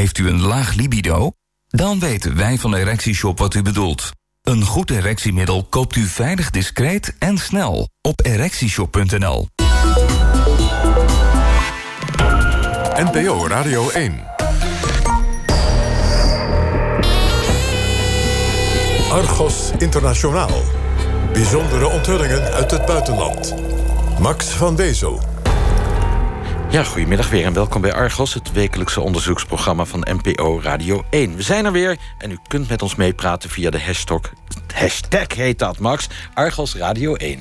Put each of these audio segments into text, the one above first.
Heeft u een laag libido? Dan weten wij van ErectieShop wat u bedoelt. Een goed erectiemiddel koopt u veilig discreet en snel op ErectieShop.nl. NPO Radio 1. Argos Internationaal. Bijzondere onthullingen uit het buitenland. Max van Wezel. Ja, goedemiddag weer en welkom bij Argos, het wekelijkse onderzoeksprogramma van NPO Radio 1. We zijn er weer en u kunt met ons meepraten via de hashtag, hashtag heet dat Max, Argos Radio 1.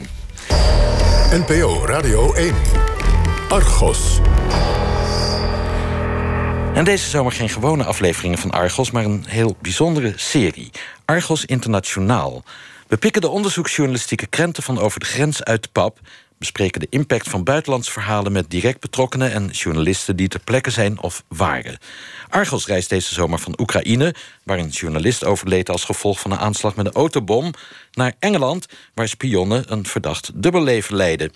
NPO Radio 1. Argos. En deze zomer geen gewone afleveringen van Argos, maar een heel bijzondere serie. Argos Internationaal. We pikken de onderzoeksjournalistieke krenten van over de grens uit de pap bespreken de impact van buitenlandse verhalen met direct betrokkenen en journalisten die ter plekke zijn of waren. Argos reist deze zomer van Oekraïne, waar een journalist overleed als gevolg van een aanslag met een autobom, naar Engeland, waar spionnen een verdacht dubbelleven leiden.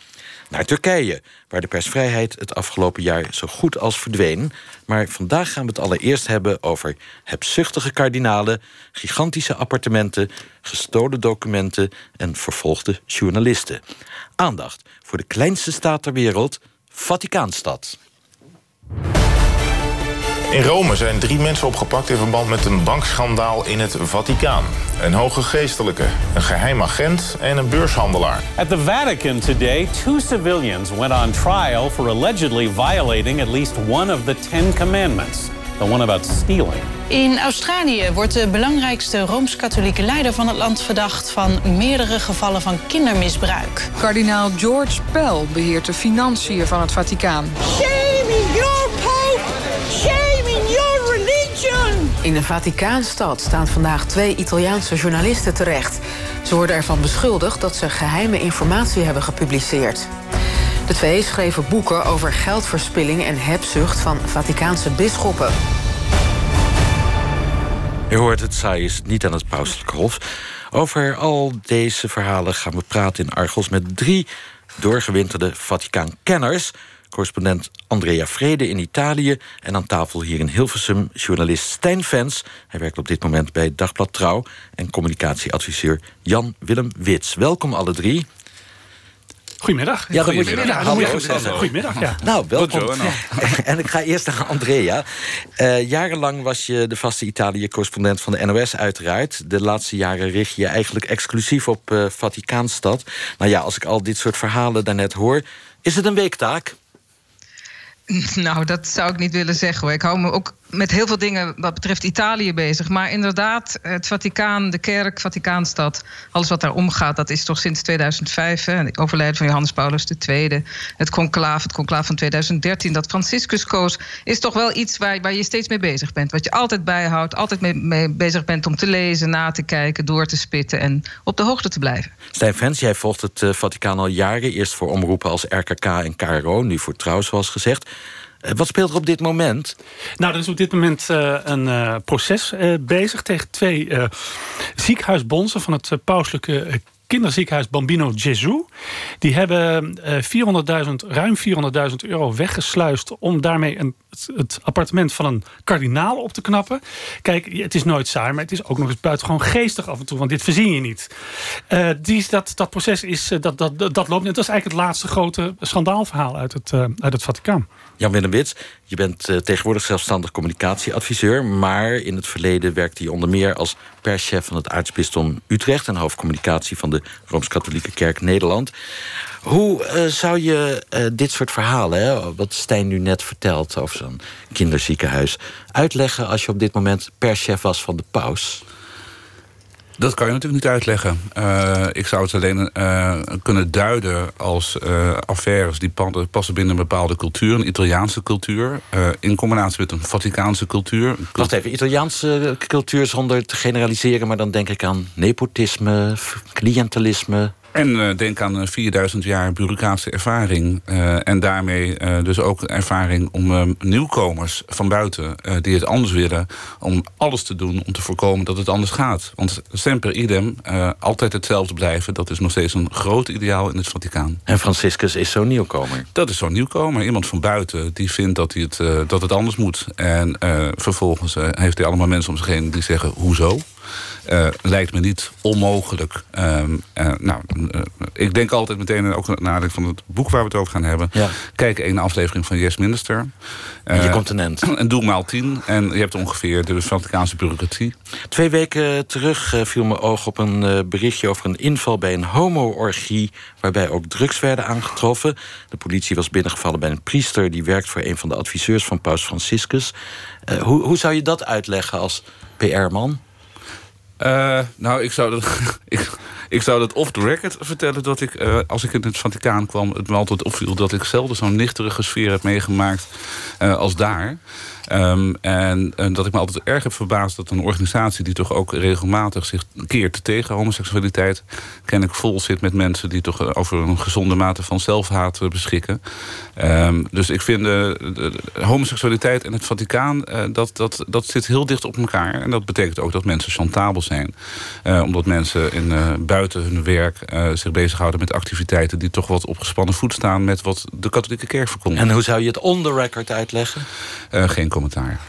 Naar Turkije, waar de persvrijheid het afgelopen jaar zo goed als verdween. Maar vandaag gaan we het allereerst hebben over hebzuchtige kardinalen, gigantische appartementen, gestolen documenten en vervolgde journalisten. Aandacht voor de kleinste staat ter wereld, Vaticaanstad. In Rome zijn drie mensen opgepakt in verband met een bankschandaal in het Vaticaan. Een hoge geestelijke, een geheim agent en een beurshandelaar. At the Vatican today, two civilians went on trial for allegedly violating at least one of the Ten Commandments. The one about stealing. In Australië wordt de belangrijkste rooms-katholieke leider van het land verdacht van meerdere gevallen van kindermisbruik. Kardinaal George Pell beheert de financiën van het Vaticaan. Shaming your pope! Shaming your religion! In de Vaticaanstad staan vandaag twee Italiaanse journalisten terecht. Ze worden ervan beschuldigd dat ze geheime informatie hebben gepubliceerd. De twee schreven boeken over geldverspilling en hebzucht van Vaticaanse bisschoppen. Je hoort het, saai is niet aan het pauselijke hof. Over al deze verhalen gaan we praten in Argos met drie doorgewinterde Vaticaan-kenners. Correspondent Andrea Vrede in Italië. En aan tafel hier in Hilversum journalist Stijn Vens. Hij werkt op dit moment bij Dagblad Trouw. En communicatieadviseur Jan Willem Wits. Welkom alle drie. Goedemiddag. Ja, dat moet je, je hallo. Goedemiddag, ja. Nou, welkom. Buongiorno. en ik ga eerst naar Andrea. Eh, jarenlang was je de vaste Italië-correspondent van de NOS uiteraard. De laatste jaren richt je je eigenlijk exclusief op eh Vaticaanstad. Nou ja, als ik al dit soort verhalen daarnet hoor... is het een weektaak? Nou, dat zou ik niet willen zeggen hoor. Ik hou me ook met heel veel dingen wat betreft Italië bezig. Maar inderdaad, het Vaticaan, de kerk, Vaticaanstad, alles wat daar omgaat, dat is toch sinds 2005, hè, het overlijden van Johannes Paulus II, het conclaaf, het conclaaf van 2013, dat Franciscus koos, is toch wel iets waar, waar je steeds mee bezig bent. Wat je altijd bijhoudt, altijd mee, bezig bent om te lezen, na te kijken, door te spitten en op de hoogte te blijven. Stijn Vens, jij volgt het eh, Vaticaan al jaren. Eerst voor omroepen als RKK en KRO, nu voor Trouw, zoals gezegd. Eh, wat speelt er op dit moment? Nou, er is op dit moment eh, een eh, proces bezig tegen twee ziekenhuisbonzen van het pauselijke kinderziekenhuis Bambino Gesù. Die hebben eh 400.000, ruim 400.000 euro weggesluist om daarmee een, het, appartement van een kardinaal op te knappen. Kijk, het is nooit saai, maar het is ook nog eens buitengewoon geestig af en toe, want dit verzin je niet. Die, dat, dat proces is, dat, dat, dat, loopt. En dat is eigenlijk het laatste grote schandaalverhaal uit het, uit het Vaticaan. Jan Willem Wits, je bent eh, tegenwoordig zelfstandig communicatieadviseur... maar in het verleden werkte je onder meer als perschef van het aartsbisdom Utrecht... en hoofdcommunicatie van de Rooms-Katholieke Kerk Nederland. Hoe eh, zou je eh, dit soort verhalen, hè, wat Stijn nu net vertelt... over zo'n kinderziekenhuis, uitleggen als je op dit moment perschef was van de paus? Dat kan je natuurlijk niet uitleggen. Eh, ik zou het alleen eh, kunnen duiden als eh, affaires die pa- passen binnen een bepaalde cultuur, een Italiaanse cultuur, in combinatie met een Vaticaanse cultuur. Wacht even, Italiaanse cultuur zonder te generaliseren... maar dan denk ik aan nepotisme, cliëntelisme... En uh, denk aan uh, 4000 jaar bureaucratische ervaring. Uh, en daarmee dus ook ervaring om nieuwkomers van buiten... die het anders willen, om alles te doen om te voorkomen dat het anders gaat. Want semper idem, altijd hetzelfde blijven... dat is nog steeds een groot ideaal in het Vaticaan. En Franciscus is zo'n nieuwkomer? Dat is zo'n nieuwkomer. Iemand van buiten die vindt dat, hij het, dat het anders moet. En vervolgens heeft hij allemaal mensen om zich heen die zeggen... hoezo? Uh, lijkt me niet onmogelijk. Uh, uh, nou, ik denk altijd meteen, ook naar van het boek waar we het over gaan hebben... Ja. kijk één aflevering van Yes Minister. En je end. En doe maal tien. En je hebt ongeveer de Vaticaanse bureaucratie. Twee weken terug viel mijn oog op een berichtje over een inval bij een homo-orgie... waarbij ook drugs werden aangetroffen. De politie was binnengevallen bij een priester... die werkt voor een van de adviseurs van paus Franciscus. hoe, hoe zou je dat uitleggen als PR-man? Uh, nou, ik zou, dat, ik, zou dat off the record vertellen dat ik, uh, als ik in het Vaticaan kwam, het me altijd opviel dat ik zelden zo'n nichterige sfeer heb meegemaakt uh, als daar. Um, en, en, dat ik me altijd erg heb verbaasd dat een organisatie die toch ook regelmatig zich keert tegen homoseksualiteit, kennelijk vol zit met mensen die toch over een gezonde mate van zelfhaat beschikken. Um, dus ik vind de, de, homoseksualiteit en het Vaticaan, uh, dat, dat, dat zit heel dicht op elkaar. En dat betekent ook dat mensen chantabel zijn. Uh, omdat mensen in, buiten hun werk zich bezighouden met activiteiten die toch wat op gespannen voet staan met wat de katholieke kerk verkondigt. En hoe zou je het on the record uitleggen? geen commentaar.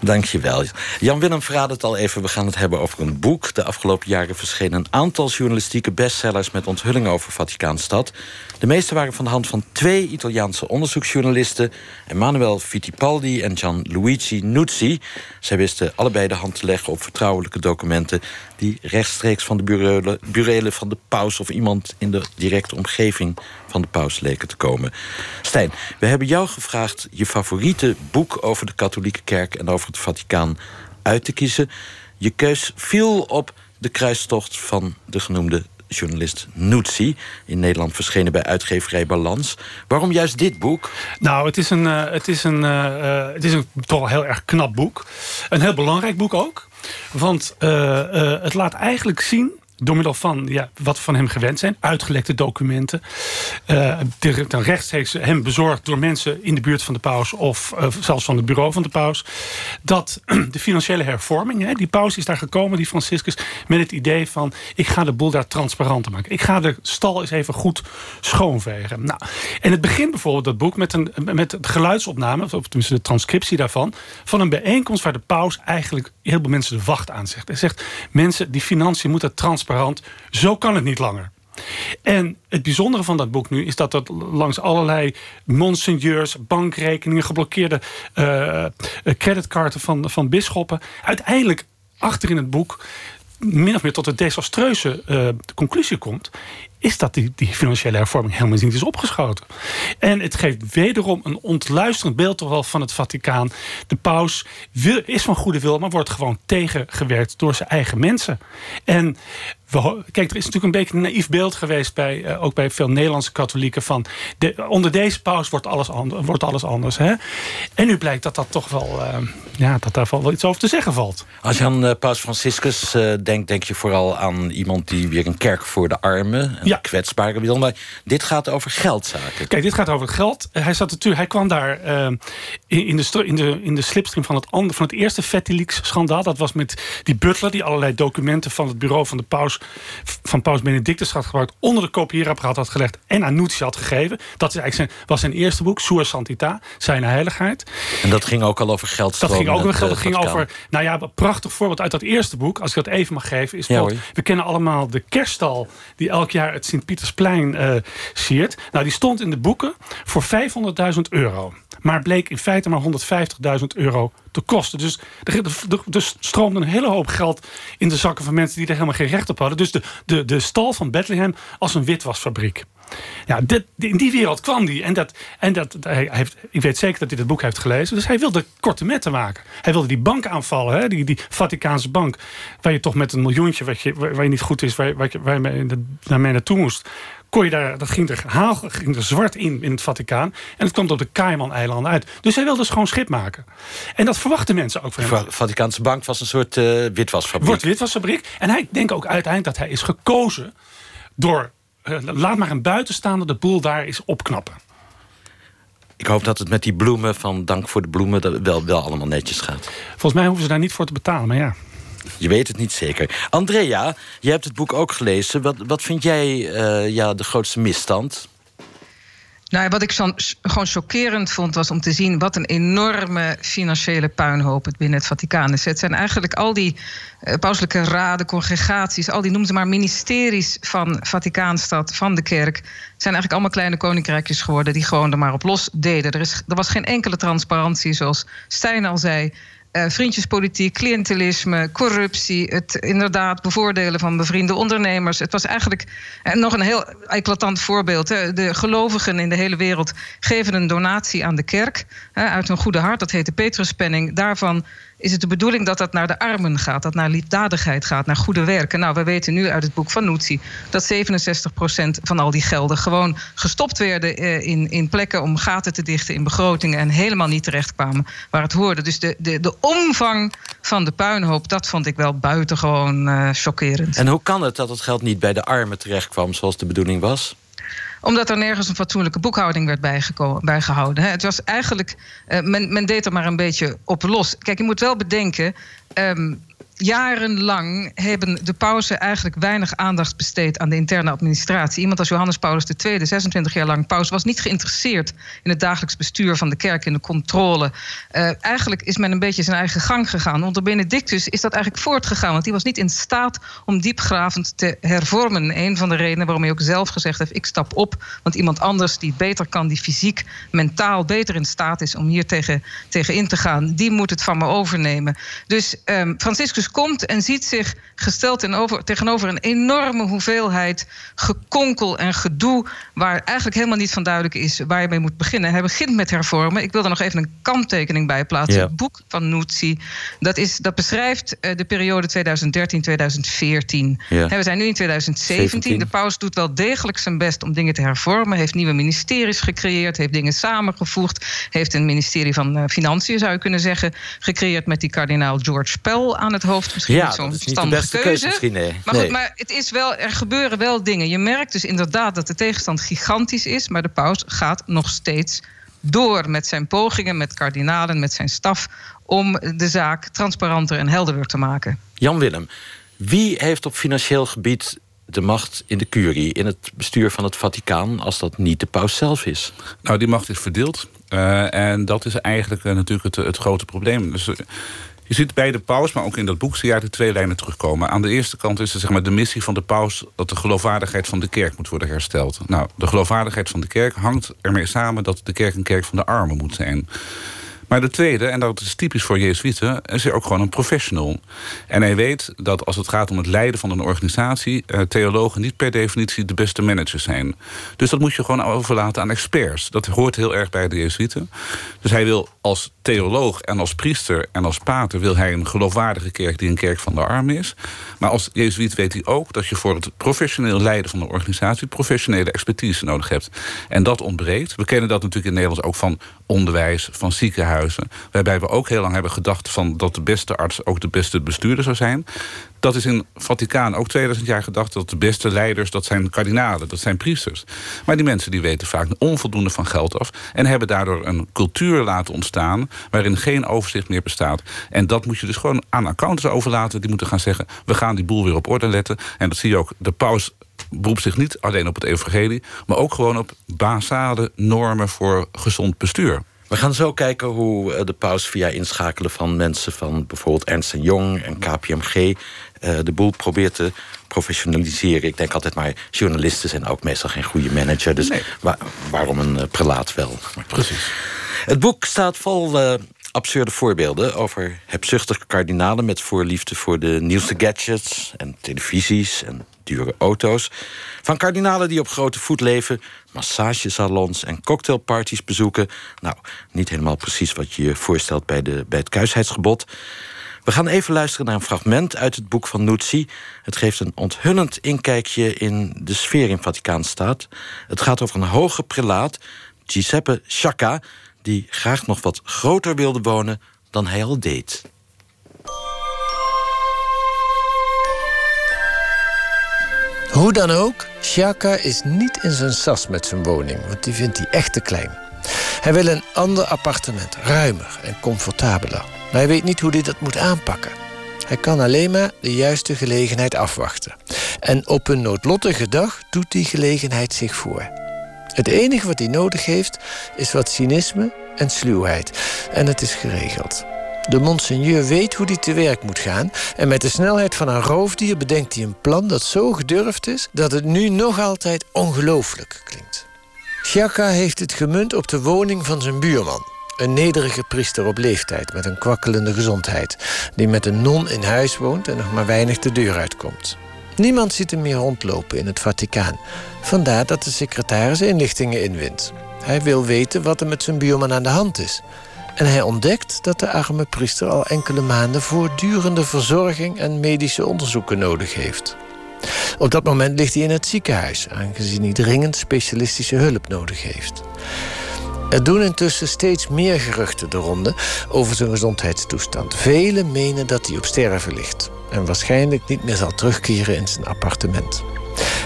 Dankjewel. Jan-Willem verraadde het al even. We gaan het hebben over een boek. De afgelopen jaren verschenen een aantal journalistieke bestsellers... met onthullingen over Vaticaanstad. De meeste waren van de hand van twee Italiaanse onderzoeksjournalisten... Emanuel Fittipaldi en Gianluigi Nuzzi. Zij wisten allebei de hand te leggen op vertrouwelijke documenten... die rechtstreeks van de burelen van de paus... of iemand in de directe omgeving van de paus leken te komen. Stijn, we hebben jou gevraagd je favoriete boek over de katholieke kerk... en over het Vaticaan uit te kiezen. Je keus viel op de kruistocht van de genoemde journalist Nutsi. In Nederland verschenen bij uitgeverij Balans. Waarom juist dit boek? Nou, het is een, uh, het is een, uh, het is een toch wel heel erg knap boek. Een heel belangrijk boek ook. Want het laat eigenlijk zien door middel van ja, wat we van hem gewend zijn. Uitgelekte documenten. Uh, dan rechtstreeks hem bezorgd door mensen in de buurt van de paus... of uh, zelfs van het bureau van de paus. Dat de financiële hervorming... Hè, die paus is daar gekomen, die Franciscus... met het idee van, ik ga de boel daar transparanter maken. Ik ga de stal eens even goed schoonvegen. Nou, en het begint bijvoorbeeld, dat boek... met, een, met het geluidsopname, of tenminste de transcriptie daarvan... van een bijeenkomst waar de paus eigenlijk heel veel mensen de wacht aan zegt. Hij zegt, mensen, die financiën moeten transparant zo kan het niet langer. En het bijzondere van dat boek nu is dat dat langs allerlei monseigneurs, bankrekeningen, geblokkeerde uh, van, van bisschoppen, uiteindelijk achter in het boek min of meer tot een desastreuze uh, conclusie komt is dat die, die financiële hervorming helemaal niet is opgeschoten. En het geeft wederom een ontluisterend beeld toch van het Vaticaan. De paus wil, is van goede wil, maar wordt gewoon tegengewerkt door zijn eigen mensen. En we, kijk, er is natuurlijk een beetje een naïef beeld geweest... Bij, uh, ook bij veel Nederlandse katholieken... van de, onder deze paus wordt alles, ander, wordt alles anders. Hè? En nu blijkt dat dat toch wel... Uh, ja, dat daar wel iets over te zeggen valt. Als je aan uh, paus Franciscus denkt... denk je vooral aan iemand die weer een kerk voor de armen... ja. kwetsbare wil. Maar dit gaat over geldzaken. Kijk, dit gaat over geld. Hij, zat natuurlijk, hij kwam daar in, in, de, in, de, in de slipstream van het, van het eerste Fettilix-schandaal. Dat was met die butler die allerlei documenten... van het bureau van de paus van Paus Benedictus had gebruikt... onder de kopieerapparaat had gelegd en aan Nuzzi had gegeven. Dat is eigenlijk zijn, was zijn eerste boek, Sua Santita, Zijn Heiligheid. En dat ging ook al over geld. Dat ging ook over geld. Dat ging over, nou ja, een prachtig voorbeeld uit dat eerste boek... als ik dat even mag geven, is ja, we kennen allemaal de kerststal... die elk jaar het Sint-Pietersplein uh, siert. Nou, die stond in de boeken voor 500.000 euro. Maar bleek in feite maar 150.000 euro te kosten. Dus er, er, stroomde een hele hoop geld in de zakken van mensen die er helemaal geen recht op hadden. Dus de, de, de stal van Bethlehem als een witwasfabriek. Ja, dit, in die wereld kwam hij. En, dat, en dat, hij heeft, ik weet zeker dat hij het boek heeft gelezen. Dus hij wilde korte metten maken. Hij wilde die bank aanvallen, hè? Die, die Vaticaanse bank. Waar je toch met een miljoentje, wat je, waar, je niet goed is, waar, je, je naar mij naartoe moest kon je daar, dat ging er, haal, ging er zwart in in het Vaticaan. En het kwam op de Cayman-eilanden uit. Dus hij wilde schoon schip maken. En dat verwachten mensen ook van hem. De Vaticaanse bank was een soort uh, witwasfabriek. Wordt witwasfabriek. En hij denkt ook uiteindelijk dat hij is gekozen door eh, laat maar een buitenstaander de boel daar eens opknappen. Ik hoop dat het met die bloemen van Dank voor de Bloemen... wel, wel allemaal netjes gaat. Volgens mij hoeven ze daar niet voor te betalen, maar ja. Je weet het niet zeker. Andrea, je hebt het boek ook gelezen. Wat, wat vind jij eh, ja, de grootste misstand? Nou, wat ik zo, gewoon chockerend vond, was om te zien wat een enorme financiële puinhoop het binnen het Vaticaan is. Het zijn eigenlijk al die uh, pauselijke raden, congregaties, al die noem ze maar ministeries van Vaticaanstad, van de kerk, zijn eigenlijk allemaal kleine koninkrijkjes geworden die gewoon er maar op los deden. Er, is, er was geen enkele transparantie, zoals Stijn al zei. Uh, vriendjespolitiek, cliëntelisme, corruptie, het inderdaad bevoordelen van bevriende ondernemers. Het was eigenlijk uh, nog een heel eclatant voorbeeld. Hè. De gelovigen in de hele wereld geven een donatie aan de kerk hè, uit hun goede hart. Dat heet de Petruspenning. Daarvan is het de bedoeling dat dat naar de armen gaat, dat naar liefdadigheid gaat, naar goede werken. Nou, we weten nu uit het boek van Nuzzi dat 67% van al die gelden gewoon gestopt werden eh, in, in plekken om gaten te dichten in begrotingen en helemaal niet terechtkwamen waar het hoorde. Dus de, de, de omvang van de puinhoop, dat vond ik wel buitengewoon uh, chockerend. En hoe kan het dat het geld niet bij de armen terechtkwam zoals de bedoeling was? Omdat er nergens een fatsoenlijke boekhouding werd bijgehouden. Het was eigenlijk, uh, men, men, deed er maar een beetje op los. Kijk, je moet wel bedenken. Um, jarenlang hebben de pausen eigenlijk weinig aandacht besteed aan de interne administratie. Iemand als Johannes Paulus II, 26 jaar lang paus, was niet geïnteresseerd in het dagelijks bestuur van de kerk, in de controle. Uh, eigenlijk is men een beetje zijn eigen gang gegaan. Onder Benedictus is dat eigenlijk voortgegaan, want die was niet in staat om diepgravend te hervormen. Een van de redenen waarom hij ook zelf gezegd heeft: ik stap op, want iemand anders die beter kan, die fysiek, mentaal beter in staat is om hier tegen, tegen in te gaan, die moet het van me overnemen. Dus um, Franciscus komt en ziet zich gesteld over, tegenover een enorme hoeveelheid gekonkel en gedoe. waar eigenlijk helemaal niet van duidelijk is waar je mee moet beginnen. Hij begint met hervormen. Ik wil er nog even een kanttekening bij plaatsen. Ja. Het boek van Nuzzi dat, is, dat beschrijft uh, de periode 2013-2014. Ja. We zijn nu in 2017. 17. De paus doet wel degelijk zijn best om dingen te hervormen. Heeft nieuwe ministeries gecreëerd, heeft dingen samengevoegd. Heeft een ministerie van uh, Financiën, zou je kunnen zeggen, gecreëerd met die kardinaal George Pell aan het hoofd. Misschien ja, niet zo'n verstandige keuze. keuze misschien, nee. Maar, nee. goed, maar het is wel, er gebeuren wel dingen. Je merkt dus inderdaad dat de tegenstand gigantisch is, maar de paus gaat nog steeds door met zijn pogingen, met kardinalen, met zijn staf, om de zaak transparanter en helderder te maken. Jan Willem, wie heeft op financieel gebied de macht in de curie, in het bestuur van het Vaticaan, als dat niet de paus zelf is? Nou, die macht is verdeeld. Uh, en dat is eigenlijk uh, natuurlijk het, het, grote probleem. Dus, uh, je ziet bij de paus, maar ook in dat boek, zie je twee lijnen terugkomen. Aan de eerste kant is het zeg maar, de missie van de paus dat de geloofwaardigheid van de kerk moet worden hersteld. Nou, de geloofwaardigheid van de kerk hangt ermee samen dat de kerk een kerk van de armen moet zijn. Maar de tweede, en dat is typisch voor Jezuïeten, is hij ook gewoon een professional. En hij weet dat als het gaat om het leiden van een organisatie, uh, theologen niet per definitie de beste managers zijn. Dus dat moet je gewoon overlaten aan experts. Dat hoort heel erg bij de Jezuïeten. Dus hij wil als theoloog en als priester en als pater wil hij een geloofwaardige kerk die een kerk van de armen is. Maar als Jezuïet weet hij ook dat je voor het professioneel leiden van een organisatie professionele expertise nodig hebt. En dat ontbreekt. We kennen dat natuurlijk in Nederland ook van onderwijs, van ziekenhuizen. Waarbij we ook heel lang hebben gedacht van dat de beste arts ook de beste bestuurder zou zijn. Dat is in Vaticaan ook 2000 jaar gedacht dat de beste leiders dat zijn kardinalen, dat zijn priesters. Maar die mensen die weten vaak onvoldoende van geld af en hebben daardoor een cultuur laten ontstaan waarin geen overzicht meer bestaat. En dat moet je dus gewoon aan accountants overlaten. Die moeten gaan zeggen: we gaan die boel weer op orde letten. En dat zie je ook. De paus beroept zich niet alleen op het evangelie, maar ook gewoon op basale normen voor gezond bestuur. We gaan zo kijken hoe eh, de paus via inschakelen van mensen van bijvoorbeeld Ernst Jong en KPMG uh, de boel probeert te professionaliseren. Ik denk altijd maar, journalisten zijn ook meestal geen goede manager. Dus nee. waarom een uh, prelaat wel? Precies. Het boek staat vol uh, absurde voorbeelden over hebzuchtige kardinalen met voorliefde voor de nieuwste gadgets en televisies en dure auto's. Van kardinalen die op grote voet leven, massagesalons en cocktailparties bezoeken. Nou, niet helemaal precies wat je je voorstelt bij, de, bij het kuisheidsgebod. We gaan even luisteren naar een fragment uit het boek van Nuzzi. Het geeft een onthullend inkijkje in de sfeer in Vaticaanstaat. Het gaat over een hoge prelaat, Giuseppe Sciacca... die graag nog wat groter wilde wonen dan hij al deed. Hoe dan ook, Shaka is niet in zijn sas met zijn woning, want die vindt hij echt te klein. Hij wil een ander appartement, ruimer en comfortabeler. Maar hij weet niet hoe hij dat moet aanpakken. Hij kan alleen maar de juiste gelegenheid afwachten. En op een noodlottige dag doet die gelegenheid zich voor. Het enige wat hij nodig heeft is wat cynisme en sluwheid. En het is geregeld. De monseigneur weet hoe hij te werk moet gaan... en met de snelheid van een roofdier bedenkt hij een plan dat zo gedurfd is... dat het nu nog altijd ongelooflijk klinkt. Chaka heeft het gemunt op de woning van zijn buurman. Een nederige priester op leeftijd met een kwakkelende gezondheid... die met een non in huis woont en nog maar weinig de deur uitkomt. Niemand ziet hem meer rondlopen in het Vaticaan. Vandaar dat de secretaris inlichtingen inwint. Hij wil weten wat er met zijn buurman aan de hand is. En hij ontdekt dat de arme priester al enkele maanden voortdurende verzorging en medische onderzoeken nodig heeft. Op dat moment ligt hij in het ziekenhuis, aangezien hij dringend specialistische hulp nodig heeft. Er doen intussen steeds meer geruchten de ronde over zijn gezondheidstoestand. Velen menen dat hij op sterven ligt en waarschijnlijk niet meer zal terugkeren in zijn appartement.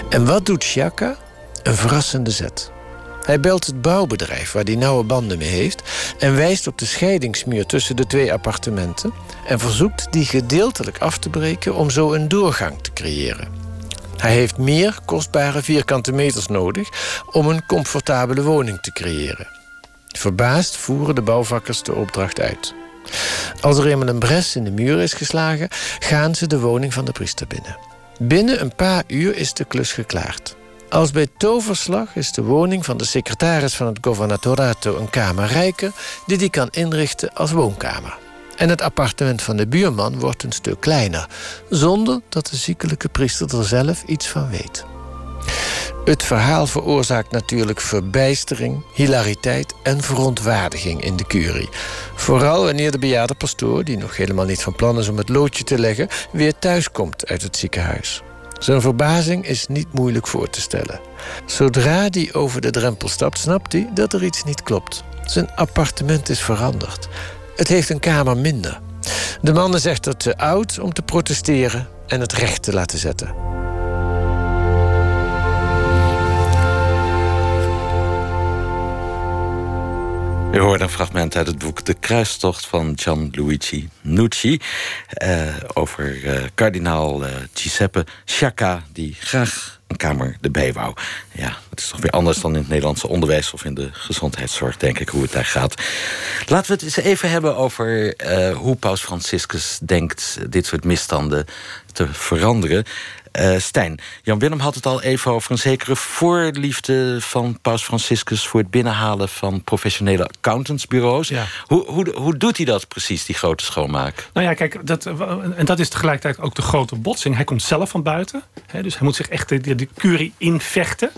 En wat doet Chaka? Een verrassende zet. Hij belt het bouwbedrijf waar hij nauwe banden mee heeft en wijst op de scheidingsmuur tussen de twee appartementen en verzoekt die gedeeltelijk af te breken om zo een doorgang te creëren. Hij heeft meer kostbare vierkante meters nodig om een comfortabele woning te creëren. Verbaasd voeren de bouwvakkers de opdracht uit. Als er eenmaal een bres in de muur is geslagen, gaan ze de woning van de priester binnen. Binnen een paar uur is de klus geklaard. Als bij toverslag is de woning van de secretaris van het governatorato een kamer rijker die die kan inrichten als woonkamer. En het appartement van de buurman wordt een stuk kleiner, zonder dat de ziekelijke priester er zelf iets van weet. Het verhaal veroorzaakt natuurlijk verbijstering, hilariteit en verontwaardiging in de curie. Vooral wanneer de bejaarde pastoor, die nog helemaal niet van plan is om het loodje te leggen, weer thuiskomt uit het ziekenhuis. Zijn verbazing is niet moeilijk voor te stellen. Zodra hij over de drempel stapt, snapt hij dat er iets niet klopt. Zijn appartement is veranderd. Het heeft een kamer minder. De man is echter te oud om te protesteren en het recht te laten zetten. U hoort een fragment uit het boek De Kruistocht van Gianluigi Nucci. Uh, over uh, kardinaal uh, Giuseppe Sciacca, die graag een kamer erbij wou. Ja, het is toch weer anders dan in het Nederlandse onderwijs of in de gezondheidszorg, denk ik, hoe het daar gaat. Laten we het eens even hebben over hoe Paus Franciscus denkt dit soort misstanden te veranderen. Uh, Stijn, Jan-Willem had het al even over een zekere voorliefde van Paus Franciscus voor het binnenhalen van professionele accountantsbureaus. Ja. Hoe, hoe, hoe doet hij dat precies, die grote schoonmaak? Nou ja, kijk, dat, en dat is tegelijkertijd ook de grote botsing. Hij komt zelf van buiten, hè, dus hij moet zich echt de, de curie invechten.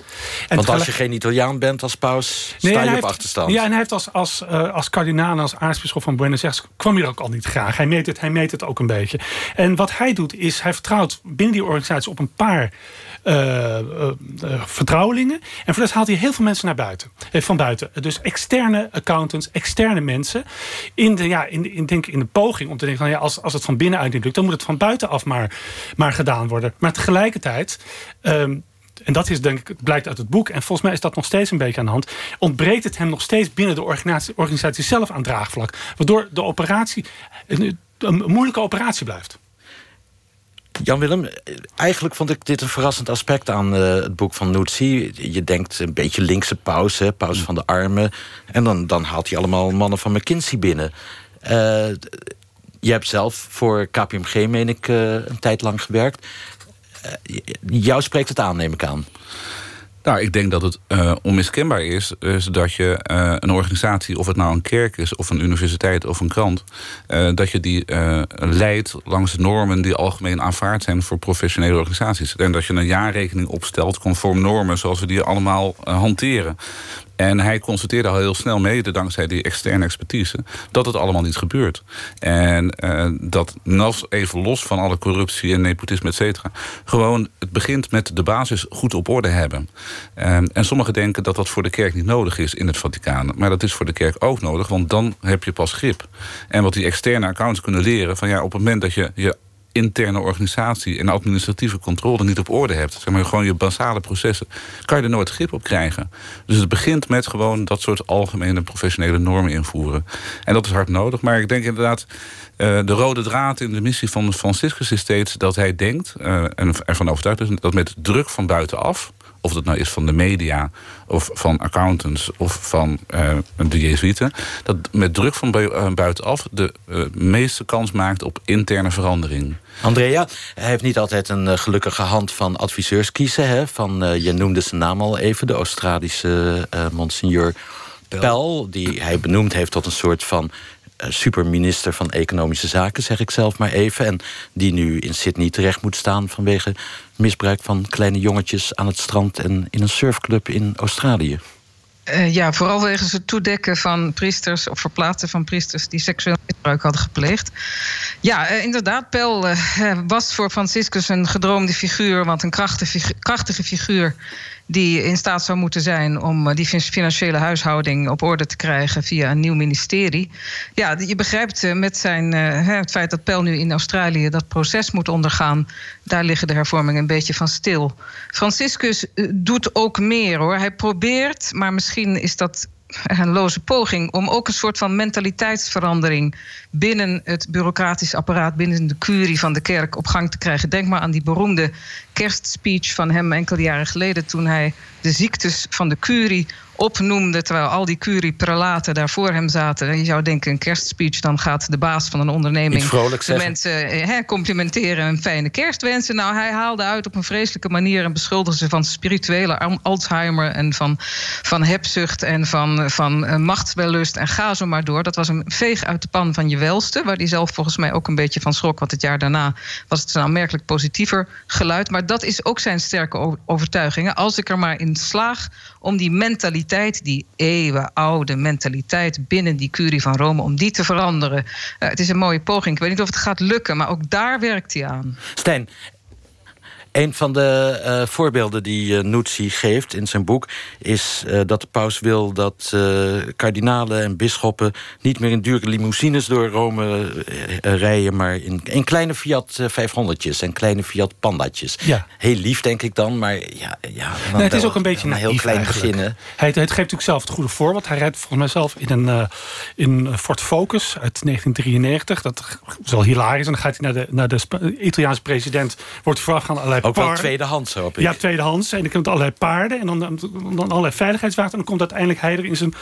En Want als je geen Italiaan bent als paus, sta je op heeft, achterstand. Ja, en hij heeft als, als, uh, als kardinaal en als aartsbisschop van Buenos Aires kwam hij ook al niet graag. Hij meet, het, hij meet het ook een beetje. En wat hij doet, is hij vertrouwt binnen die organisatie op een paar uh, vertrouwelingen. En voor dat haalt hij heel veel mensen naar buiten. van buiten. Dus externe accountants, externe mensen. In de, ja, in, in, denk, in de poging om te denken: van, ja, als, als het van binnenuit niet lukt, dan moet het van buitenaf maar, maar gedaan worden. Maar tegelijkertijd. Um, en dat is denk ik, blijkt uit het boek. En volgens mij is dat nog steeds een beetje aan de hand. Ontbreekt het hem nog steeds binnen de organisatie, organisatie zelf aan draagvlak. Waardoor de operatie een moeilijke operatie blijft. Jan-Willem, eigenlijk vond ik dit een verrassend aspect aan uh, het boek van Nutsi. Je denkt een beetje linkse pauze, pauze van de armen. En dan, dan haalt hij allemaal mannen van McKinsey binnen. Uh, je hebt zelf voor KPMG, meen ik, uh, een tijd lang gewerkt. jou spreekt het aan, neem ik aan. Nou, ik denk dat het uh, onmiskenbaar is, dat je uh, een organisatie, of het nou een kerk is, of een universiteit of een krant, uh, dat je die leidt langs de normen die algemeen aanvaard zijn voor professionele organisaties. En dat je een jaarrekening opstelt conform normen zoals we die allemaal hanteren. En hij constateerde al heel snel mede, dankzij die externe expertise, dat het allemaal niet gebeurt. En uh, dat even los van alle corruptie en nepotisme, et cetera, gewoon het begint met de basis goed op orde hebben. En, en sommigen denken dat dat voor de kerk niet nodig is in het Vaticaan. Maar dat is voor de kerk ook nodig, want dan heb je pas grip. En wat die externe accounts kunnen leren, van ja, op het moment dat je je interne organisatie en administratieve controle niet op orde hebt, zeg maar gewoon je basale processen, kan je er nooit grip op krijgen. Dus het begint met gewoon dat soort algemene professionele normen invoeren. En dat is hard nodig. Maar ik denk inderdaad, uh, de rode draad in de missie van Franciscus is steeds dat hij denkt, uh, en ervan overtuigd is, dat met druk van buitenaf of dat nou is van de media, of van accountants, of van uh, de Jezuïeten, dat met druk van eh, buitenaf de uh, meeste kans maakt op interne verandering. Andrea, hij heeft niet altijd een gelukkige hand van adviseurs kiezen. Hè? Van, je noemde zijn naam al even, de Australische Monsignor Pell, die hij benoemd heeft tot een soort van superminister van Economische Zaken, zeg ik zelf maar even. En die nu in Sydney terecht moet staan vanwege misbruik van kleine jongetjes aan het strand en in een surfclub in Australië. Uh, ja, vooral wegens het toedekken van priesters of verplaatsen van priesters die seksueel misbruik hadden gepleegd. Ja, uh, inderdaad, Pel was voor Franciscus een gedroomde figuur, want een krachtige, krachtige figuur die in staat zou moeten zijn om die financiële huishouding op orde te krijgen via een nieuw ministerie. Ja, je begrijpt met zijn, het feit dat Pel nu in Australië dat proces moet ondergaan, daar liggen de hervormingen een beetje van stil. Franciscus doet ook meer hoor. Hij probeert, maar misschien is dat een loze poging om ook een soort van mentaliteitsverandering binnen het bureaucratisch apparaat, binnen de curie van de kerk op gang te krijgen. Denk maar aan die beroemde kerstspeech van hem enkele jaren geleden toen hij de ziektes van de curie opnoemde, terwijl al die curie-prelaten daar voor hem zaten. En je zou denken, een kerstspeech, dan gaat de baas van een onderneming de mensen eh, complimenteren en een fijne kerst wensen. Nou, hij haalde uit op een vreselijke manier en beschuldigde ze van spirituele Alzheimer en van, van hebzucht en van, van uh, machtswellust en ga zo maar door. Dat was een veeg uit de pan van je welste, waar hij zelf volgens mij ook een beetje van schrok, want het jaar daarna was het een aanmerkelijk positiever geluid. Maar dat is ook zijn sterke overtuiging. Als ik er maar in slaag om die mentaliteit, die eeuwenoude mentaliteit binnen die curie van Rome, om die te veranderen. Uh, het is een mooie poging. Ik weet niet of het gaat lukken, maar ook daar werkt hij aan. Stijn, een van de uh, voorbeelden die uh, Nuzzi geeft in zijn boek... is uh, dat de paus wil dat kardinalen en bisschoppen... niet meer in dure limousines door Rome rijden... maar in, in kleine Fiat 500'tjes en kleine Fiat Pandatjes. Ja. Heel lief, denk ik dan, maar ja... ja nee, het is ook een beetje een heel klein beginnen. Hij, hij, geeft natuurlijk zelf het goede voorbeeld. Hij rijdt volgens mij zelf in een in Ford Focus uit 1993. Dat is wel hilarisch. En dan gaat hij naar de, naar de Italiaanse president... wordt voorafgaan allerlei ook wel tweedehands, hoop ik. Ja, tweedehands. En dan komt allerlei paarden en dan, dan allerlei veiligheidswachten. En dan komt uiteindelijk hij er in zijn,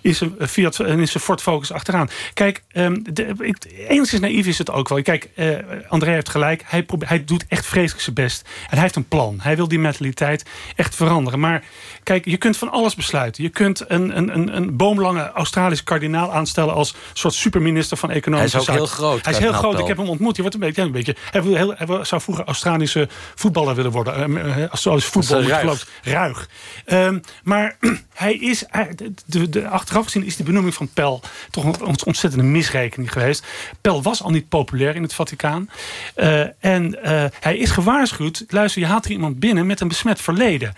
in zijn Fiat en in zijn Ford Focus achteraan. Kijk, um, de, ik, enigszins naïef is het ook wel. Kijk, uh, André heeft gelijk. Hij, probeert, hij doet echt vreselijk zijn best. En hij heeft een plan. Hij wil die mentaliteit echt veranderen. Maar kijk, je kunt van alles besluiten. Je kunt een, een, een, een boomlange Australische kardinaal aanstellen... als soort superminister van Economische Zaken. Hij is ook heel groot. Hij is heel groot. Ik heb hem ontmoet. Hij, wordt een beetje, een beetje, hij, wil hij zou vroeger Australische voetballer willen worden. Uh, zoals voetbal ruig. ruig. Um, maar hij is, de, de, achteraf gezien is de benoeming van Pel toch een ontzettende misrekening geweest. Pel was al niet populair in het Vaticaan. Uh, en uh, hij is gewaarschuwd, luister, je haalt er iemand binnen met een besmet verleden.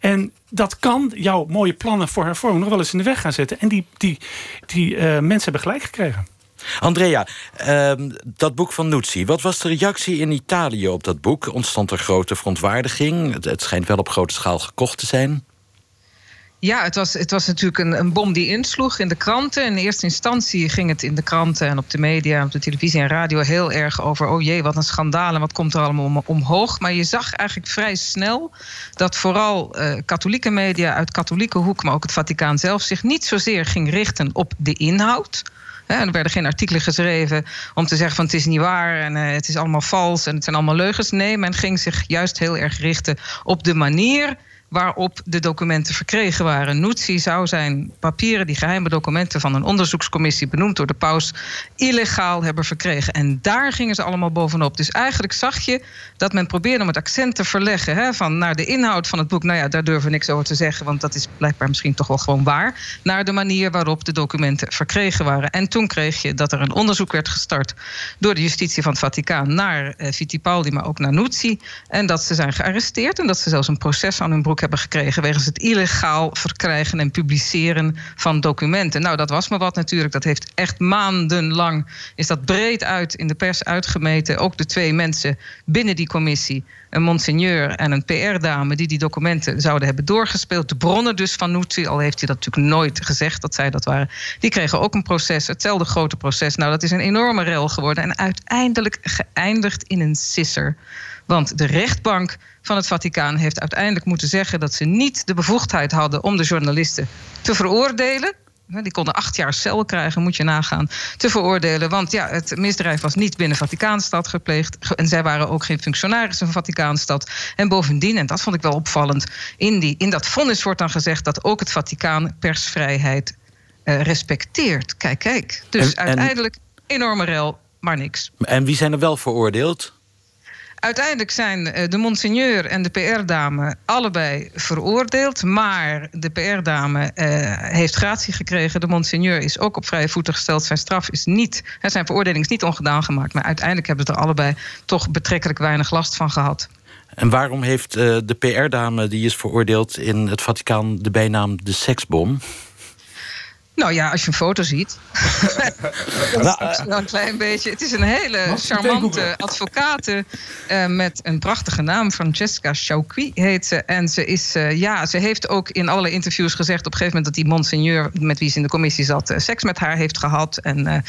En dat kan jouw mooie plannen voor hervorming nog wel eens in de weg gaan zetten. En die, die, die mensen hebben gelijk gekregen. Andrea, ehm, dat boek van Nuzzi. Wat was de reactie in Italië op dat boek? Ontstond er grote verontwaardiging? Het, het schijnt wel op grote schaal gekocht te zijn. Ja, het was, het was natuurlijk een, een bom die insloeg in de kranten. In eerste instantie ging het in de kranten en op de media, op de televisie en radio heel erg over: oh jee, wat een schandaal en wat komt er allemaal om, omhoog. Maar je zag eigenlijk vrij snel dat vooral uh, katholieke media uit katholieke hoek, maar ook het Vaticaan zelf, zich niet zozeer ging richten op de inhoud er werden geen artikelen geschreven om te zeggen van het is niet waar en uh, het is allemaal vals en het zijn allemaal leugens. Nee, men ging zich juist heel erg richten op de manier waarop de documenten verkregen waren. Nuzzi zou zijn papieren, die geheime documenten van een onderzoekscommissie benoemd door de paus, illegaal hebben verkregen. En daar gingen ze allemaal bovenop. Dus eigenlijk zag je dat men probeerde om het accent te verleggen hè, van naar de inhoud van het boek. Nou ja, daar durven we niks over te zeggen, want dat is blijkbaar misschien toch wel gewoon waar. Naar de manier waarop de documenten verkregen waren. En toen kreeg je dat er een onderzoek werd gestart door de justitie van het Vaticaan naar eh, Fittipaldi, maar ook naar Nuzzi. En dat ze zijn gearresteerd en dat ze zelfs een proces aan hun broek ook hebben gekregen wegens het illegaal verkrijgen en publiceren van documenten. Nou, dat was me wat natuurlijk. Dat heeft echt maandenlang is dat breed uit in de pers uitgemeten. Ook de twee mensen binnen die commissie een monseigneur en een PR-dame die die documenten zouden hebben doorgespeeld. De bronnen dus van Nutsi, al heeft hij dat natuurlijk nooit gezegd dat zij dat waren, die kregen ook een proces, hetzelfde grote proces. Nou, dat is een enorme rel geworden en uiteindelijk geëindigd in een sisser. Want de rechtbank van het Vaticaan heeft uiteindelijk moeten zeggen dat ze niet de bevoegdheid hadden om de journalisten te veroordelen. Die konden acht jaar cel krijgen, moet je nagaan, te veroordelen. Want ja, het misdrijf was niet binnen Vaticaanstad gepleegd. En zij waren ook geen functionarissen van Vaticaanstad. En bovendien, en dat vond ik wel opvallend, in, die, in dat vonnis wordt dan gezegd dat ook het Vaticaan persvrijheid uh, respecteert. Kijk, kijk. Dus En- en- uiteindelijk enorme rel, maar niks. En wie zijn er wel veroordeeld? Uiteindelijk zijn eh, de monseigneur en de PR-dame allebei veroordeeld. Maar de PR-dame eh, heeft gratie gekregen. De monseigneur is ook op vrije voeten gesteld. Zijn straf is niet, zijn veroordeling is niet ongedaan gemaakt. Maar uiteindelijk hebben ze er allebei toch betrekkelijk weinig last van gehad. En waarom heeft eh, de PR-dame die is veroordeeld in het Vaticaan de bijnaam de seksbom? Nou ja, als je een foto ziet. dat is wel een klein beetje. Het is een hele charmante advocate eh, met een prachtige naam. Francesca Chauqui heet ze. En ze, is, eh, ja, ze heeft ook in allerlei interviews gezegd op een gegeven moment dat die monseigneur met wie ze in de commissie zat, eh, seks met haar heeft gehad. En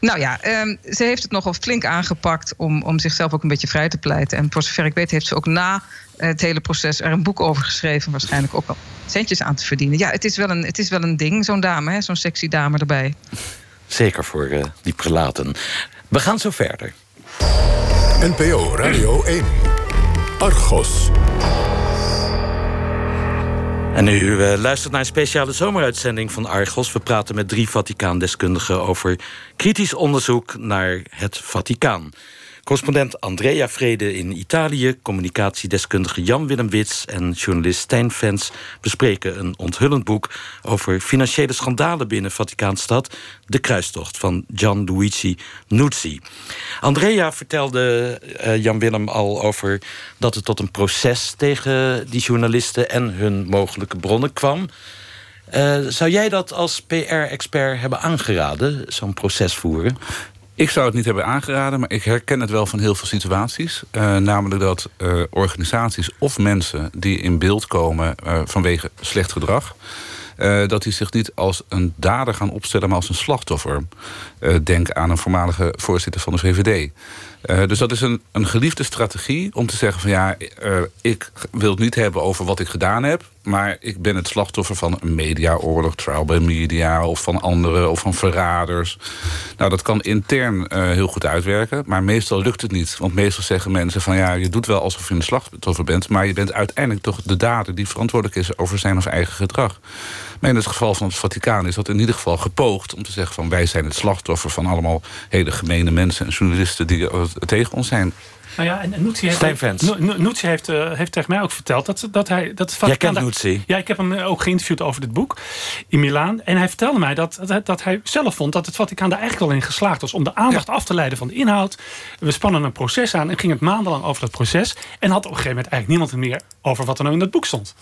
nou ja, ehm, ze heeft het nogal flink aangepakt om, om zichzelf ook een beetje vrij te pleiten. En voor zover ik weet heeft ze ook na het hele proces er een boek over geschreven. Waarschijnlijk ook wel centjes aan te verdienen. Ja, het is wel een, het is wel een ding, zo'n dame, hè, zo'n sexy dame erbij. Zeker voor eh, die prelaten. We gaan zo verder. NPO Radio 1. Argos. En u eh, luistert naar een speciale zomeruitzending van Argos. We praten met drie Vaticaandeskundigen over kritisch onderzoek naar het Vaticaan. Correspondent Andrea Vrede in Italië, communicatiedeskundige Jan-Willem Wits en journalist Stijn Vens bespreken een onthullend boek over financiële schandalen binnen Vaticaanstad, De Kruistocht van Gianluigi Nuzzi. Andrea vertelde eh, Jan-Willem al over dat het tot een proces tegen die journalisten en hun mogelijke bronnen kwam. Eh, zou jij dat als PR-expert hebben aangeraden, zo'n proces voeren? Ik zou het niet hebben aangeraden, maar ik herken het wel van heel veel situaties. Eh, namelijk dat eh, organisaties of mensen die in beeld komen eh, vanwege slecht gedrag. dat die zich niet als een dader gaan opstellen, maar als een slachtoffer. Denk aan een voormalige voorzitter van de VVD. Eh, dus dat is een, een geliefde strategie om te zeggen van ja, eh, ik wil het niet hebben over wat ik gedaan heb. Maar ik ben het slachtoffer van een mediaoorlog, trial by media of van anderen of van verraders. Nou, dat kan intern eh, heel goed uitwerken, maar meestal lukt het niet. Want meestal zeggen mensen van ja, je doet wel alsof je een slachtoffer bent, maar je bent uiteindelijk toch de dader die verantwoordelijk is over zijn of eigen gedrag. Maar in het geval van het Vaticaan is dat in ieder geval gepoogd om te zeggen van wij zijn het slachtoffer van allemaal hele gemene mensen en journalisten die tegen ons zijn. Nou ja, en en Nuzzi heeft, heeft, eh, heeft tegen mij ook verteld dat, dat hij... Dat het Jij Vaticaan kent? Ja, ik heb hem eh, ook geïnterviewd over dit boek in Milaan. En hij vertelde mij dat, dat, dat hij zelf vond dat het Vaticaan daar eigenlijk wel in geslaagd was... om de aandacht af te leiden van de inhoud. We spannen een proces aan en ging het maandenlang over dat proces. En had op een gegeven moment eigenlijk niemand er meer over wat er nou in dat boek stond.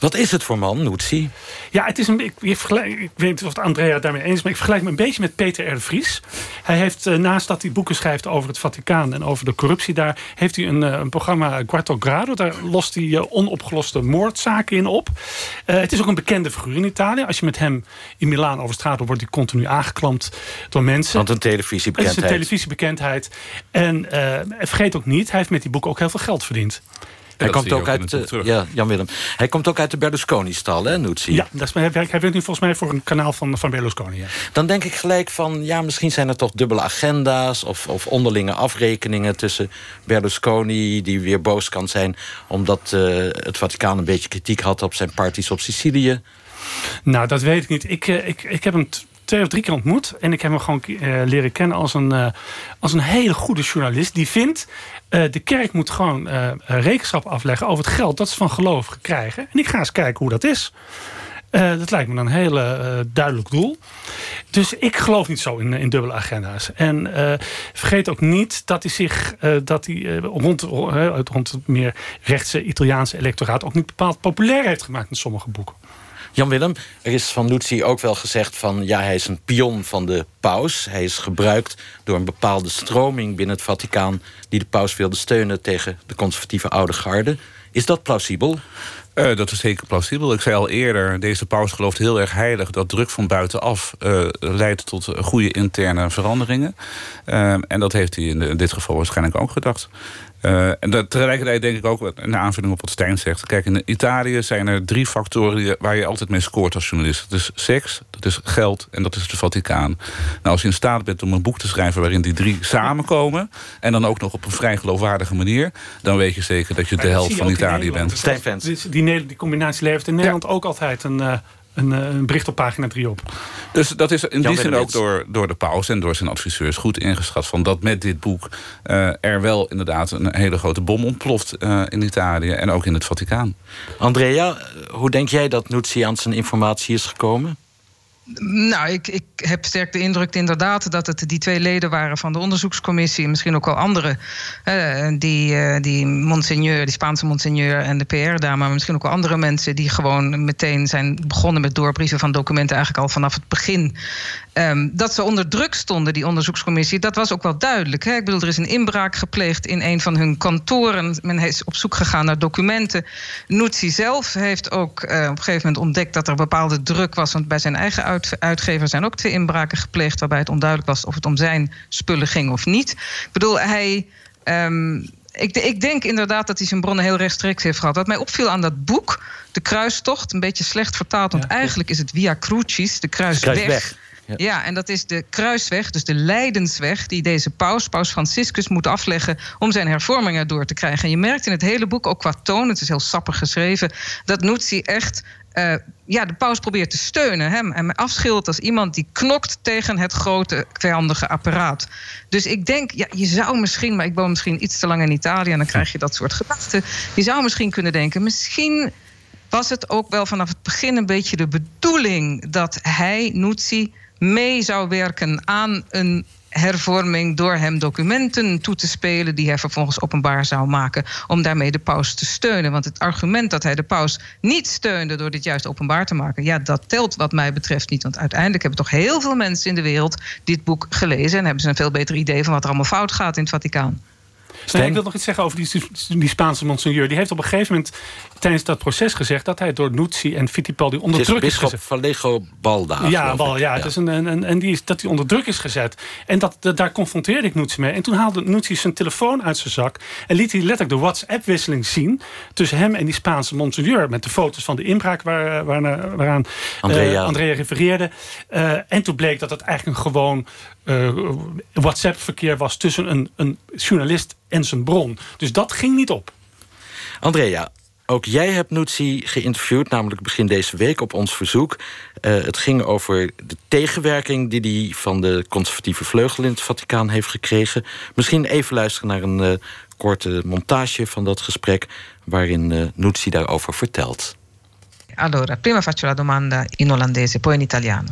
Wat is het voor man, Nuzzi? Ja, het is een, ik, ik, vergelijk- ik weet niet of Andrea daarmee eens is, maar ik vergelijk me een beetje met Peter R. de Vries. Hij heeft, eh, naast dat hij boeken schrijft over het Vaticaan en over de corruptie daar, heeft hij een, eh, een programma Quarto Grado. Daar lost hij eh, onopgeloste moordzaken in op. Het is ook een bekende figuur in Italië. Als je met hem in Milaan over straat loopt, wordt hij continu aangeklampt door mensen. Want een Het is televisiebekendheid. een televisiebekendheid. En vergeet ook niet, hij heeft met die boeken ook heel veel geld verdiend. Hij komt ook uit, terug. ja, Jan-Willem. Hij komt ook uit de Berlusconi-stal, hè, Nuzzi? Ja, dat is, hij, hij werkt nu volgens mij voor een kanaal van, van Berlusconi. Ja. Dan denk ik gelijk van, ja, misschien zijn er toch dubbele agenda's... of, of onderlinge afrekeningen tussen Berlusconi... die weer boos kan zijn omdat eh, het Vaticaan een beetje kritiek had... op zijn parties op Sicilië. Nou, dat weet ik niet. Ik, eh, ik, ik heb hem t- twee of drie keer ontmoet. En ik heb hem gewoon eh, leren kennen als een, eh, als een hele goede journalist. Die vindt, eh, de kerk moet gewoon rekenschap afleggen over het geld dat ze van gelovigen krijgen. En ik ga eens kijken hoe dat is. Dat lijkt me een heel uh, duidelijk doel. Dus ik geloof niet zo in, in dubbele agenda's. En vergeet ook niet dat hij zich dat hij, rond, rond het meer rechtse Italiaanse electoraat ook niet bepaald populair heeft gemaakt in sommige boeken. Jan Willem, er is van Nuzzi ook wel gezegd van ja, hij is een pion van de paus. Hij is gebruikt door een bepaalde stroming binnen het Vaticaan die de paus wilde steunen tegen de conservatieve oude garde. Is dat plausibel? Uh, dat is zeker plausibel. Ik zei al eerder, deze paus gelooft heel erg heilig... dat druk van buitenaf uh, leidt tot goede interne veranderingen. Uh, en dat heeft hij in, dit geval waarschijnlijk ook gedacht. Uh, en dat, tegelijkertijd denk ik ook, een aanvulling op wat Stijn zegt... kijk, in Italië zijn er drie factoren waar je altijd mee scoort als journalist. Dat is seks, dat is geld en dat is de Vaticaan. Nou, als je in staat bent om een boek te schrijven waarin die drie samenkomen... en dan ook nog op een vrij geloofwaardige manier... dan weet je zeker dat je de helft van Italië bent. Stijn Die, die, combinatie levert in Nederland ook altijd een... Uh, een, een, bericht op pagina 3 op. Dus dat is in die zin ook door, door de paus en door zijn adviseurs goed ingeschat... van dat met dit boek uh, er wel inderdaad een hele grote bom ontploft uh, in Italië... en ook in het Vaticaan. Andrea, hoe denk jij dat Nuzzi aan zijn informatie is gekomen? Nou, ik, ik heb sterk de indruk inderdaad dat het die twee leden waren van de onderzoekscommissie, misschien ook wel andere, uh, die, uh, die monseigneur, die Spaanse monseigneur en de PR-dame, maar misschien ook wel andere mensen die gewoon meteen zijn begonnen met doorbrieven van documenten eigenlijk al vanaf het begin. Um, dat ze onder druk stonden, die onderzoekscommissie, dat was ook wel duidelijk. Hè? Ik bedoel, er is een inbraak gepleegd in een van hun kantoren. Men is op zoek gegaan naar documenten. Nuzzi zelf heeft ook uh, op een gegeven moment ontdekt dat er bepaalde druk was, want bij zijn eigen uit, uitgever zijn ook twee inbraken gepleegd, waarbij het onduidelijk was of het om zijn spullen ging of niet. Ik bedoel, hij. Um, ik, ik, denk inderdaad dat hij zijn bronnen heel rechtstreeks heeft gehad. Wat mij opviel aan dat boek, De Kruistocht, een beetje slecht vertaald, want ja, eigenlijk is het Via Crucis, de Kruisweg. Ja. en dat is de kruisweg, dus de lijdensweg... die deze paus, paus Franciscus, moet afleggen... om zijn hervormingen door te krijgen. En je merkt in het hele boek, ook qua toon... het is heel sappig geschreven... dat Nuzzi echt uh, ja, de paus probeert te steunen. Hem, en afschildert als iemand die knokt tegen het grote vijandige apparaat. Dus ik denk, ja, je zou misschien, maar ik woon misschien iets te lang in Italië en dan krijg je dat soort gedachten. Je zou misschien kunnen denken, misschien was het ook wel vanaf het begin een beetje de bedoeling dat hij, Nuzzi, mee zou werken aan een hervorming door hem documenten toe te spelen die hij vervolgens openbaar zou maken om daarmee de paus te steunen. Want het argument dat hij de paus niet steunde door dit juist openbaar te maken, ja, dat telt wat mij betreft niet. Want uiteindelijk hebben toch heel veel mensen in de wereld dit boek gelezen en hebben ze een veel beter idee van wat er allemaal fout gaat in het Vaticaan. Nee, ik wil nog iets zeggen over die, die Spaanse monseigneur. Die heeft op een gegeven moment tijdens dat proces gezegd... dat hij door Nuzzi en Fittipaldi onder druk is gezet. Vallejo Balda. Ja, Bal, ja, Het is een, een, en die is, dat hij onder druk is gezet. En dat, daar confronteerde ik Nuzzi mee. En toen haalde Nuzzi zijn telefoon uit zijn zak... en liet hij letterlijk de WhatsApp-wisseling zien... tussen hem en die Spaanse monseigneur... met de foto's van de inbraak waar, waar, waaraan Andrea, uh, Andrea refereerde. Uh, en toen bleek dat het eigenlijk een gewoon uh, WhatsApp-verkeer was... tussen een, een journalist en zijn bron. Dus dat ging niet op. Andrea, ook jij hebt Nutsi geïnterviewd, namelijk begin deze week op ons verzoek. Uh, het ging over de tegenwerking die hij van de conservatieve vleugel in het Vaticaan heeft gekregen. Misschien even luisteren naar een uh, korte montage van dat gesprek, waarin uh, daarover vertelt. Allora, prima faccio la domanda in olandese, poi in italiano.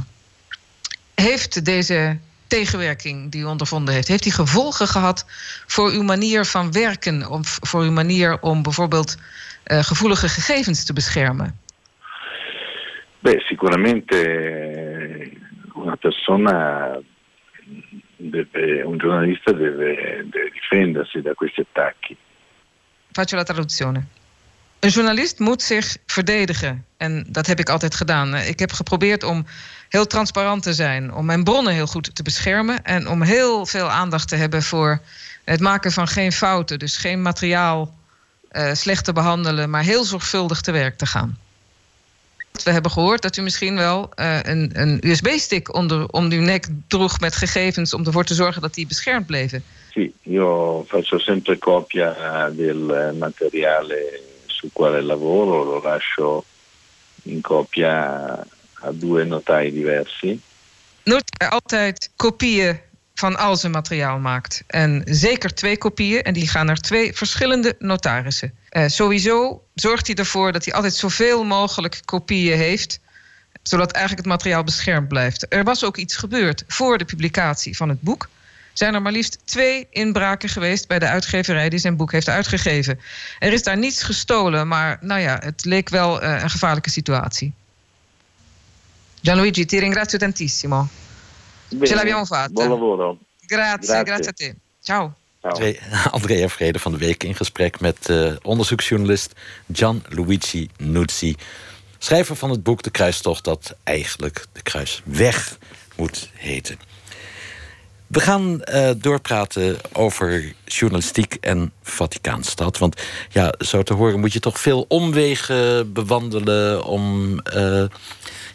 Heeft deze tegenwerking die u ondervonden heeft, heeft die gevolgen gehad voor uw manier van werken, of voor uw manier om bijvoorbeeld gevoelige gegevens te beschermen? Beh, sicuramente una persona deve, un giornalista deve, deve difendersi da questi attacchi. Faccio la traduzione. Een journalist moet zich verdedigen. En dat heb ik altijd gedaan. Ik heb geprobeerd om heel transparant te zijn, om mijn bronnen heel goed te beschermen en om heel veel aandacht te hebben voor het maken van geen fouten. Dus geen materiaal uh, slecht te behandelen, maar heel zorgvuldig te werk te gaan. We hebben gehoord dat u misschien wel uh, een, een USB-stick onder, om uw nek droeg met gegevens om ervoor te zorgen dat die beschermd bleven. Sì, io faccio sempre copia del materiale su quale lavoro, lo lascio in copia a due notai diversi. Altijd kopieën van al zijn materiaal maakt. En zeker twee kopieën. En die gaan naar twee verschillende notarissen. Uh, sowieso zorgt hij ervoor dat hij altijd zoveel mogelijk kopieën heeft. zodat eigenlijk het materiaal beschermd blijft. Er was ook iets gebeurd voor de publicatie van het boek. Zijn er maar liefst twee inbraken geweest bij de uitgeverij die zijn boek heeft uitgegeven. Er is daar niets gestolen, maar nou ja, het leek wel uh, een gevaarlijke situatie. Gianluigi, ti ringrazio tantissimo. Bene, Ce l'abbiamo fatta. Buon lavoro. Grazie, Grazie. grazie a te. Ciao. André- Andrea Vrede van de Week in gesprek met eh, onderzoeksjournalist Gianluigi Nuzzi. Schrijver van het boek De Kruistocht, dat eigenlijk De Kruisweg moet heten. We gaan eh, doorpraten over journalistiek en Vaticaanstad. Want ja, zo te horen moet je toch veel omwegen bewandelen om eh,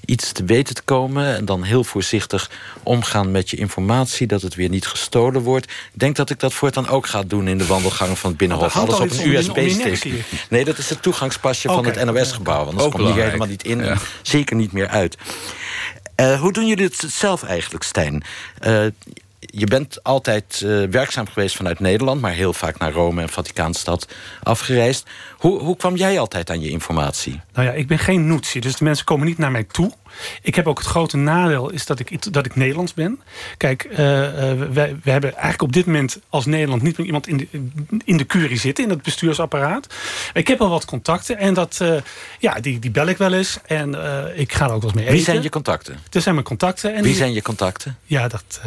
iets te weten te komen. En dan heel voorzichtig omgaan met je informatie, dat het weer niet gestolen wordt. Ik denk dat ik dat voortaan ook ga doen in de wandelgangen van het Binnenhof. Alles op een USB-stick. Nee, dat is het toegangspasje van het NOS-gebouw. Anders Ook kom je hier belangrijk. helemaal niet in. Ja. en Zeker niet meer uit. Eh, hoe doen jullie het zelf eigenlijk, Stijn? Eh, je bent altijd eh, werkzaam geweest vanuit Nederland... maar heel vaak naar Rome en Vaticaanstad afgereisd. Hoe, hoe kwam jij altijd aan je informatie? Nou ja, ik ben geen noetsie, dus de mensen komen niet naar mij toe. Ik heb ook het grote nadeel is dat ik, dat ik Nederlands ben. Kijk, eh, eh, wij, we hebben eigenlijk op dit moment als Nederland niet meer iemand in de, in de curie zitten, in het bestuursapparaat. Ik heb al wat contacten en dat, ja, die, die bel ik wel eens. En ik ga er ook wel eens mee eten. Wie zijn je contacten? Er zijn mijn contacten. En Wie die- zijn je contacten? Ja, dat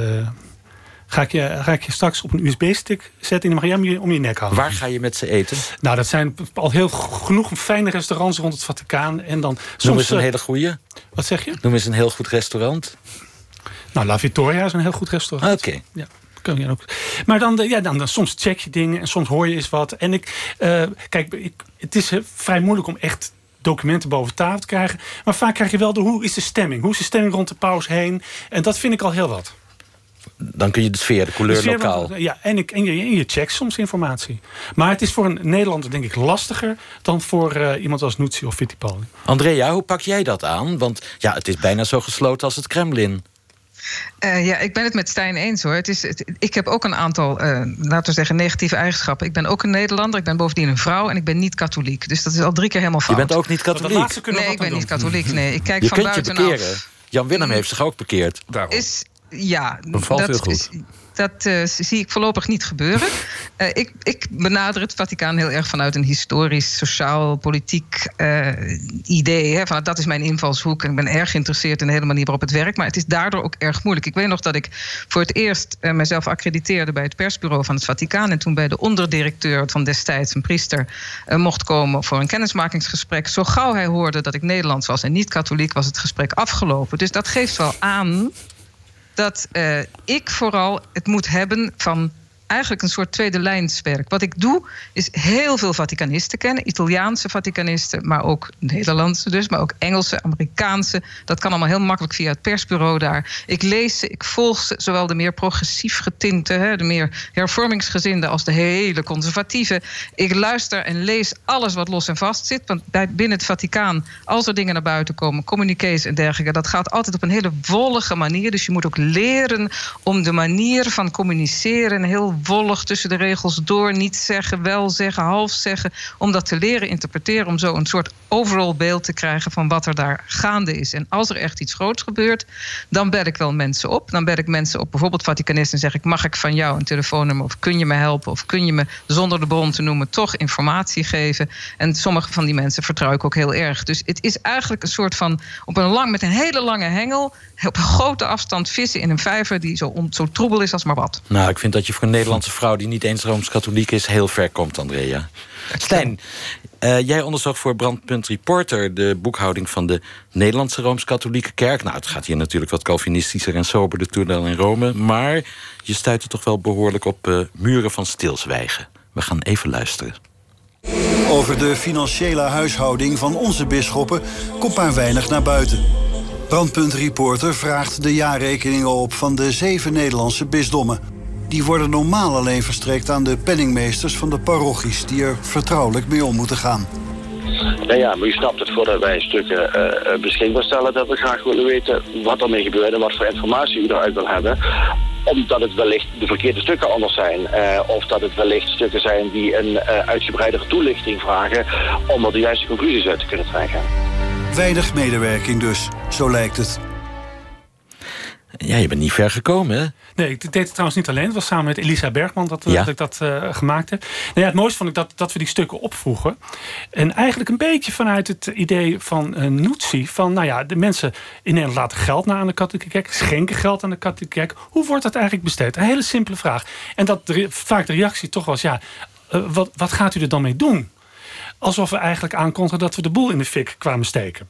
ga, ik je, ga ik je straks op een USB-stick zetten en dan mag jij om je, om je nek houden. Waar ga je met ze eten? Nou, dat zijn al heel genoeg fijne restaurants rond het Vaticaan. En dan Noem soms, eens een eh, hele goeie. Wat zeg je? Noem eens een heel goed restaurant. Nou, La Vittoria is een heel goed restaurant. Oké. Ja. Kun je ook. Maar dan, eh, ja, dan, dan soms check je dingen en soms hoor je eens wat. En ik, eh, kijk, ik, het is vrij moeilijk om echt documenten boven tafel te krijgen. Maar vaak krijg je wel de hoe is de stemming? Hoe is de stemming rond de paus heen? En dat vind ik al heel wat. Dan kun je de sfeer, de couleur je- lokaal. Ja, en, ik, en, je, en je checkt soms informatie. Maar het is voor een Nederlander denk ik lastiger... dan voor eh, iemand als Nuzzi of Fittipaldi. Andrea, hoe pak jij dat aan? Want ja, het is bijna zo gesloten als het Kremlin. Eh, ja, ik ben het met Stijn eens hoor. Het is, het- ik heb ook een aantal, eh, laten we zeggen, negatieve eigenschappen. Ik ben ook een Nederlander, ik ben bovendien een vrouw en ik ben niet katholiek. Dus dat is al drie keer helemaal Je fout. bent ook niet katholiek. Nee, ik ben niet katholiek. Nee, ik kijk je van kunt je. Jan Willem heeft zich ook bekeerd. Is, ja, Bevalt heel goed. is- dat eh, zie ik voorlopig niet gebeuren. Eh, ik, ik benader het Vaticaan heel erg vanuit een historisch, sociaal, politiek eh, idee. Hè, van, dat is mijn invalshoek. En ik ben erg geïnteresseerd in de hele manier waarop het werkt. Maar het is daardoor ook erg moeilijk. Ik weet nog dat ik voor het eerst mezelf accrediteerde bij het persbureau van het Vaticaan. En toen bij de onderdirecteur van destijds, een priester, mocht komen voor een kennismakingsgesprek. Zo gauw hij hoorde dat ik Nederlands was en niet katholiek, was het gesprek afgelopen. Dus dat geeft wel aan dat eh, ik vooral het moet hebben van eigenlijk een soort tweede lijnswerk. Wat ik doe, is heel veel Vaticanisten kennen. Italiaanse Vaticanisten, maar ook Nederlandse dus. Maar ook Engelse, Amerikaanse. Dat kan allemaal heel makkelijk via het persbureau daar. Ik lees ze, ik volg ze, zowel de meer progressief getinte... Hè, de meer hervormingsgezinde als de hele conservatieve. Ik luister en lees alles wat los en vast zit. Want binnen het Vaticaan, als er dingen naar buiten komen... communiqués en dergelijke, dat gaat altijd op een hele wollige manier. Dus je moet ook leren om de manier van communiceren... heel tussen de regels door, niet zeggen, wel zeggen, half zeggen... om dat te leren interpreteren, om zo een soort overall beeld te krijgen... van wat er daar gaande is. En als er echt iets groots gebeurt, dan bel ik wel mensen op. Dan bel ik mensen op, bijvoorbeeld Vaticanisten... en zeg ik, mag ik van jou een telefoonnummer... of kun je me helpen, of kun je me, zonder de bron te noemen... toch informatie geven? En sommige van die mensen vertrouw ik ook heel erg. Dus het is eigenlijk een soort van, op een lang, met een hele lange hengel... op een grote afstand vissen in een vijver... die zo, zo troebel is als maar wat. Nou, ik vind dat je voor een Nederlandse vrouw die niet eens Rooms-Katholiek is, heel ver komt, Andrea. Stijn, eh, jij onderzocht voor Brandpunt Reporter de boekhouding van de Nederlandse Rooms-Katholieke Kerk. Nou, het gaat hier natuurlijk wat Calvinistischer en soberder toe dan in Rome. Maar je stuitte toch wel behoorlijk op eh, muren van stilzwijgen. We gaan even luisteren. Over de financiële huishouding van onze bisschoppen komt maar weinig naar buiten. Brandpunt Reporter vraagt de jaarrekeningen op van de zeven Nederlandse bisdommen. Die worden normaal alleen verstrekt aan de penningmeesters van de parochies... die er vertrouwelijk mee om moeten gaan. Nou ja, maar u snapt het voordat wij stukken eh, eh, beschikbaar stellen... dat we graag willen weten wat ermee gebeurt en wat voor informatie u eruit wil hebben omdat het wellicht de verkeerde stukken anders zijn. eh, of dat het wellicht stukken zijn die een uitgebreidere toelichting vragen... om er de juiste conclusies uit te kunnen trekken. Weinig medewerking dus, zo lijkt het. Ja, je bent niet ver gekomen, hè? Nee, ik deed het trouwens niet alleen. Het was samen met Elisa Bergman dat, Ja. dat ik dat eh, gemaakt heb. Nou ja, het mooiste vond ik dat, dat we die stukken opvroegen. En eigenlijk een beetje vanuit het idee van uh, Noetsi. Van, nou ja, de mensen in Nederland laten geld naar aan de katholieke kerk. Schenken geld aan de katholieke kerk. Hoe wordt dat eigenlijk besteed? Een hele simpele vraag. En dat de, vaak de reactie toch was, ja, eh, wat, wat gaat u er dan mee doen? Alsof we eigenlijk aankondigen dat we de boel in de fik kwamen steken.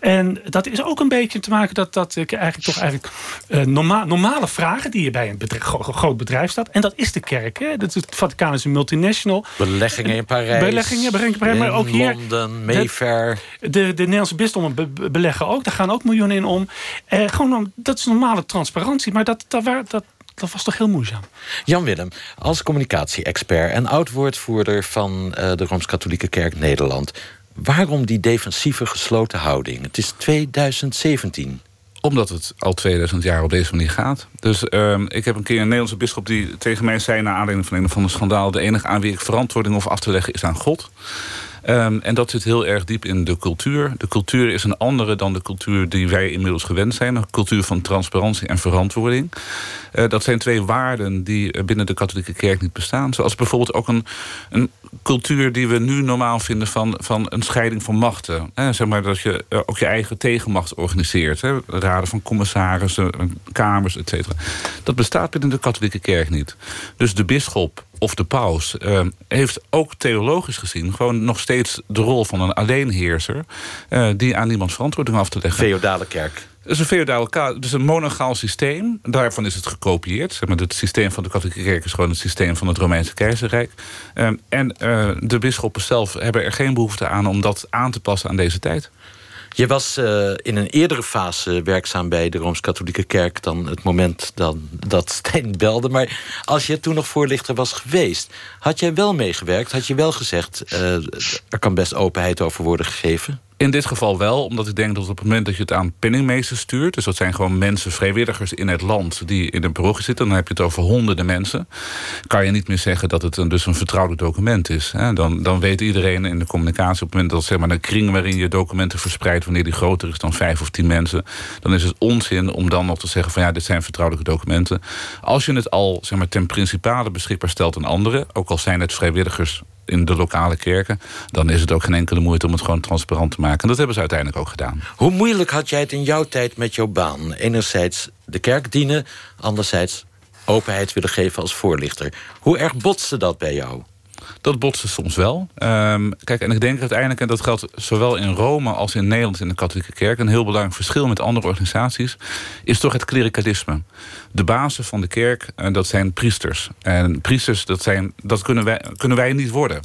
En dat is ook een beetje te maken dat, dat ik eigenlijk toch eigenlijk eh, norma normale vragen die je bij een bedrijf, groot bedrijf staat. En dat is de kerk. Hè? Dat is, het Vaticaan is een multinational. Beleggingen in Parijs. Beleggingen, in Parijs, maar ook hier. Londen, Mayfair. De, de, de Nederlandse bisdommen be- be- beleggen ook. Daar gaan ook miljoenen in om. Eh, gewoon, dat is normale transparantie. Maar dat, dat, dat, dat was toch heel moeizaam. Jan Willem, als communicatie-expert en oud-woordvoerder van eh, de Rooms-Katholieke Kerk Nederland. Waarom die defensieve gesloten houding? Het is 2017. Omdat het al 2000 jaar op deze manier gaat. Dus ehm, ik heb een keer een Nederlandse bisschop die tegen mij zei... naar aanleiding van een of ander schandaal... de enige aan wie ik verantwoording hoef af te leggen is aan God. Ehm, en dat zit heel erg diep in de cultuur. De cultuur is een andere dan de cultuur die wij inmiddels gewend zijn. Een cultuur van transparantie en verantwoording. Eh, dat zijn twee waarden die eh, binnen de katholieke kerk niet bestaan. Zoals bijvoorbeeld ook een, een cultuur die we nu normaal vinden van, van een scheiding van machten. Zeg maar dat je eh, ook je eigen tegenmacht organiseert. Hè? Raden van commissarissen, eh, kamers, et cetera. Dat bestaat binnen de katholieke kerk niet. Dus de bisschop of de paus eh, heeft ook theologisch gezien... gewoon nog steeds de rol van een alleenheerser... die aan niemand verantwoording af te leggen. Feodale kerk. Is een feodale ka- dus een monogaal systeem. Daarvan is het gekopieerd. Zeg maar, het systeem van de katholieke kerk is gewoon het systeem van het Romeinse keizerrijk. Ehm, en eh, de bisschoppen zelf hebben er geen behoefte aan om dat aan te passen aan deze tijd. Je was eh, in een eerdere fase werkzaam bij de Rooms-Katholieke Kerk dan het moment dan, dat Stijn belde. Maar als je toen nog voorlichter was geweest, had jij wel meegewerkt? Had je wel gezegd, eh, er kan best openheid over worden gegeven? In dit geval wel, omdat ik denk dat op het moment dat je het aan penningmeesters stuurt... dus dat zijn gewoon mensen, vrijwilligers in het land... die in een parochie zitten, dan heb je het over honderden mensen... kan je niet meer zeggen dat het een, dus een vertrouwelijk document is. Hè. Dan, dan weet iedereen in de communicatie... op het moment dat zeg maar, een kring waarin je documenten verspreidt... wanneer die groter is dan vijf of tien mensen... dan is het onzin om dan nog te zeggen van ja, dit zijn vertrouwelijke documenten. Als je het al zeg maar, ten principale beschikbaar stelt aan anderen... ook al zijn het vrijwilligers in de lokale kerken... dan is het ook geen enkele moeite om het gewoon transparant te maken. En dat hebben ze uiteindelijk ook gedaan. Hoe moeilijk had jij het in jouw tijd met jouw baan? Enerzijds de kerk dienen, anderzijds openheid willen geven als voorlichter. Hoe erg botste dat bij jou? Dat botste soms wel. Ehm, kijk, en ik denk uiteindelijk, en dat geldt zowel in Rome als in Nederland in de katholieke kerk, een heel belangrijk verschil met andere organisaties, is toch het klerikalisme. De basis van de kerk, eh, dat zijn priesters. En priesters, dat, zijn, dat kunnen, wij, kunnen wij niet worden.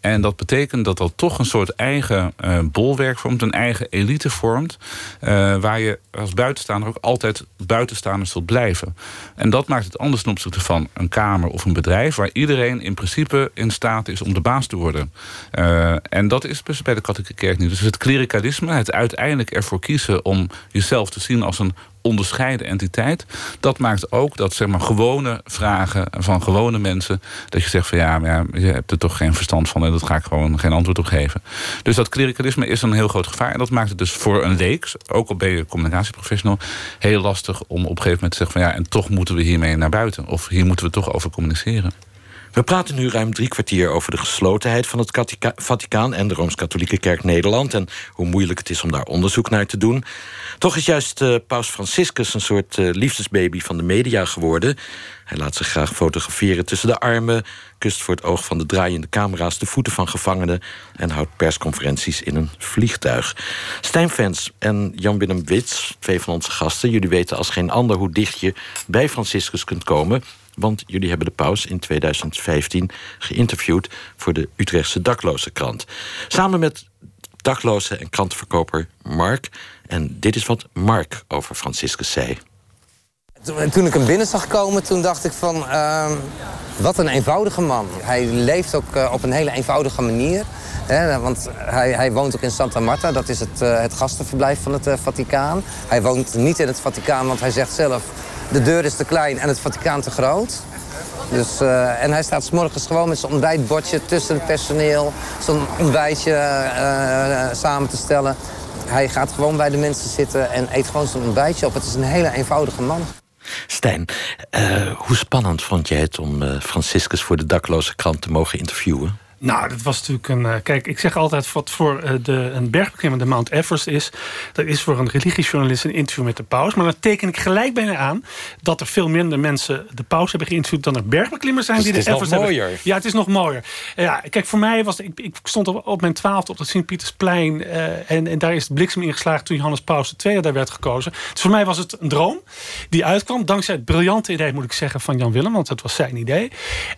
En dat betekent dat dat toch een soort eigen eh, bolwerk vormt, een eigen elite vormt, eh, waar je als buitenstaander ook altijd buitenstaanders zult blijven. En dat maakt het anders ten opzichte van een kamer of een bedrijf, waar iedereen in principe in staat is om de baas te worden. Eh, en dat is dus bij de katholieke kerk niet. Dus het klerikalisme, het uiteindelijk ervoor kiezen om jezelf te zien als een onderscheiden entiteit. Dat maakt ook dat zeg maar, gewone vragen van gewone mensen... dat je zegt van ja, maar ja, je hebt er toch geen verstand van... en dat ga ik gewoon geen antwoord op geven. Dus dat klerikalisme is een heel groot gevaar. En dat maakt het dus voor een leek, ook al ben je communicatieprofessional... heel lastig om op een gegeven moment te zeggen van ja... en toch moeten we hiermee naar buiten. Of hier moeten we toch over communiceren. We praten nu ruim drie kwartier over de geslotenheid van het Vaticaan en de Rooms-Katholieke Kerk Nederland en hoe moeilijk het is om daar onderzoek naar te doen. Toch is juist eh, Paus Franciscus een soort eh, liefdesbaby van de media geworden. Hij laat zich graag fotograferen tussen de armen, kust voor het oog van de draaiende camera's de voeten van gevangenen en houdt persconferenties in een vliegtuig. Stijn Fens en Jan-Willem Wits, twee van onze gasten, jullie weten als geen ander hoe dicht je bij Franciscus kunt komen. Want jullie hebben de paus in 2015 geïnterviewd voor de Utrechtse daklozenkrant. Samen met dakloze en krantenverkoper Mark. En dit is wat Mark over Franciscus zei. Toen, ik hem binnen zag komen, toen dacht ik van... ehm, wat een eenvoudige man. Hij leeft ook eh, op een hele eenvoudige manier. Hè, want hij, hij woont ook in Santa Marta. Dat is het, eh, het gastenverblijf van het eh, Vaticaan. Hij woont niet in het Vaticaan, want hij zegt zelf... de deur is te klein en het Vaticaan te groot. Dus, eh, en hij staat 's morgens gewoon met zijn ontbijtbordje tussen het personeel... zo'n ontbijtje eh, samen te stellen. hij gaat gewoon bij de mensen zitten en eet gewoon zijn ontbijtje op. Het is een hele eenvoudige man. Stijn, hoe spannend vond jij het om Franciscus voor de dakloze krant te mogen interviewen? Nou, dat was natuurlijk een. Uh, kijk, ik zeg altijd wat voor uh, de, een bergbeklimmer de Mount Everest is. Dat is voor een religiejournalist een interview met de paus. Maar dan teken ik gelijk bijna aan dat er veel minder mensen de paus hebben geïnterviewd dan er bergbeklimmers zijn dus die de Everest hebben. Het is nog mooier. Ja, het is nog mooier. Ja, kijk, voor mij was ik, ik stond op, op mijn twaalfde op het Sint-Pietersplein. Uh, en, en daar is de bliksem ingeslagen toen Johannes Paus II daar werd gekozen. Dus voor mij was het een droom die uitkwam. Dankzij het briljante idee, moet ik zeggen, van Jan Willem. Want dat was zijn idee.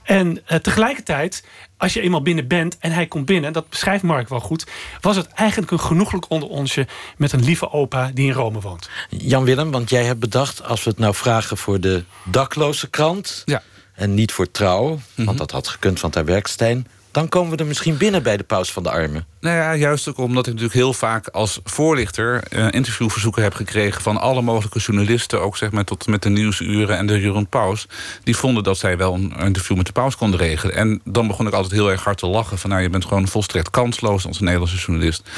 En tegelijkertijd als je eenmaal binnen bent en hij komt binnen, dat beschrijft Mark wel goed, was het eigenlijk een genoeglijk onder onsje met een lieve opa die in Rome woont. Jan Willem, want jij hebt bedacht, als we het nou vragen voor de dakloze krant ja. en niet voor trouw, mm -hmm. want dat had gekund, want daar werkt Stijn. Dan komen we er misschien binnen bij de paus van de armen. Nou ja, juist ook omdat ik natuurlijk heel vaak als voorlichter... Uh, interviewverzoeken heb gekregen van alle mogelijke journalisten... ook zeg maar tot met de Nieuwsuren en de Jeroen Paus... die vonden dat zij wel een interview met de paus konden regelen. En dan begon ik altijd heel erg hard te lachen... van nou, je bent gewoon volstrekt kansloos als een Nederlandse journalist.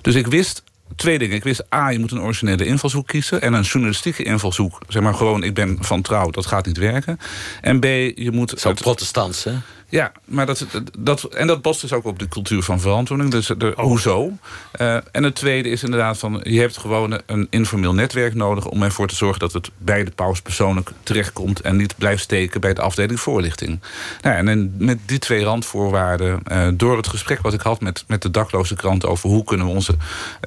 Dus ik wist twee dingen. Ik wist, A, je moet een originele invalshoek kiezen... en een journalistieke invalshoek. Zeg maar gewoon, ik ben van trouw, dat gaat niet werken. En B, je moet... Zo protestants, hè? Ja, maar dat, dat, en dat past dus ook op de cultuur van verantwoording. Dus de, hoezo? Uh, en het tweede is inderdaad van... je hebt gewoon een informeel netwerk nodig... om ervoor te zorgen dat het bij de paus persoonlijk terechtkomt... en niet blijft steken bij de afdeling voorlichting. Nou, en, en met die twee randvoorwaarden... Uh, door het gesprek wat ik had met, met de dakloze krant... over hoe kunnen we onze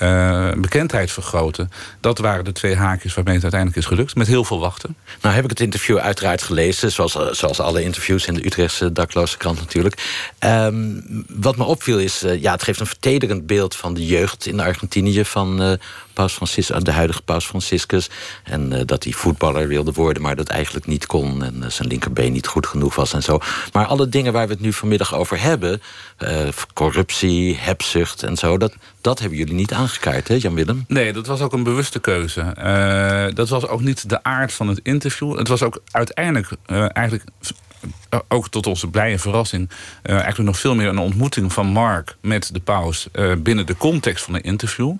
uh, bekendheid vergroten... dat waren de twee haakjes waarmee het uiteindelijk is gelukt. Met heel veel wachten. Nou heb ik het interview uiteraard gelezen... zoals, zoals alle interviews in de Utrechtse dakloze krant natuurlijk. Um, wat me opviel is, uh, ja, het geeft een vertederend beeld van de jeugd in Argentinië van uh, Paus Franciscus, de huidige Paus Franciscus. En dat hij voetballer wilde worden, maar dat eigenlijk niet kon. En zijn linkerbeen niet goed genoeg was en zo. Maar alle dingen waar we het nu vanmiddag over hebben, corruptie, hebzucht en zo, dat, dat hebben jullie niet aangekaart, hè, Jan-Willem? Nee, dat was ook een bewuste keuze. dat was ook niet de aard van het interview. Het was ook uiteindelijk eigenlijk ook tot onze blije verrassing... Uh, eigenlijk nog veel meer een ontmoeting van Mark met de paus... Uh, binnen de context van een interview.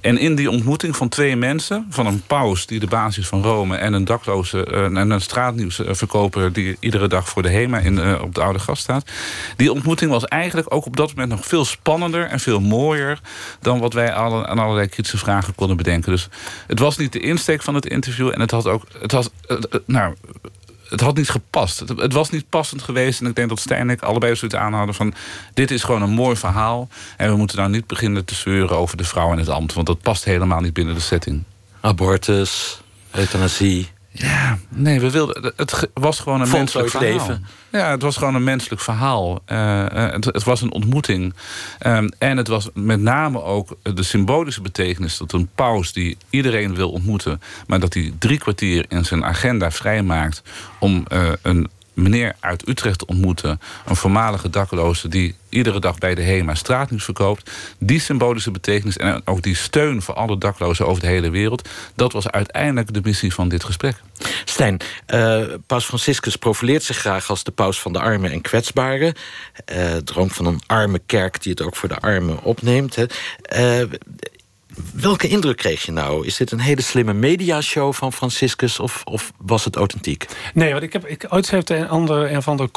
En in die ontmoeting van twee mensen... van een paus die de basis van Rome... en een dakloze en een straatnieuwsverkoper... die iedere dag voor de HEMA in, op de Oude Gast staat... die ontmoeting was eigenlijk ook op dat moment nog veel spannender... en veel mooier dan wat wij aan allerlei kritische vragen konden bedenken. Dus het was niet de insteek van het interview... en het had ook... Het had, nou, het had niet gepast. Het, het, was niet passend geweest. En ik denk dat Stijn en ik allebei zoiets aanhouden van... dit is gewoon een mooi verhaal. En we moeten nou niet beginnen te zeuren over de vrouw in het ambt. Want dat past helemaal niet binnen de setting. Abortus, euthanasie. Ja, nee, we wilden. Het was gewoon een menselijk verhaal. leven. Ja, het was gewoon een menselijk verhaal. Uh, het, het, was een ontmoeting. Um, en het was met name ook de symbolische betekenis dat een paus die iedereen wil ontmoeten, maar dat hij drie kwartier in zijn agenda vrijmaakt om uh, een meneer uit Utrecht te ontmoeten. Een voormalige dakloze die iedere dag bij de HEMA straatnieuws verkoopt. Die symbolische betekenis en ook die steun voor alle daklozen over de hele wereld... dat was uiteindelijk de missie van dit gesprek. Stijn, uh, paus Franciscus profileert zich graag als de paus van de armen en kwetsbaren. Uh, droomt van een arme kerk die het ook voor de armen opneemt. Hè. Uh, Welke indruk kreeg je nou? Is dit een hele slimme mediashow van Franciscus of, of was het authentiek? Nee, want ik heb ik, ooit heeft een, ander, een van de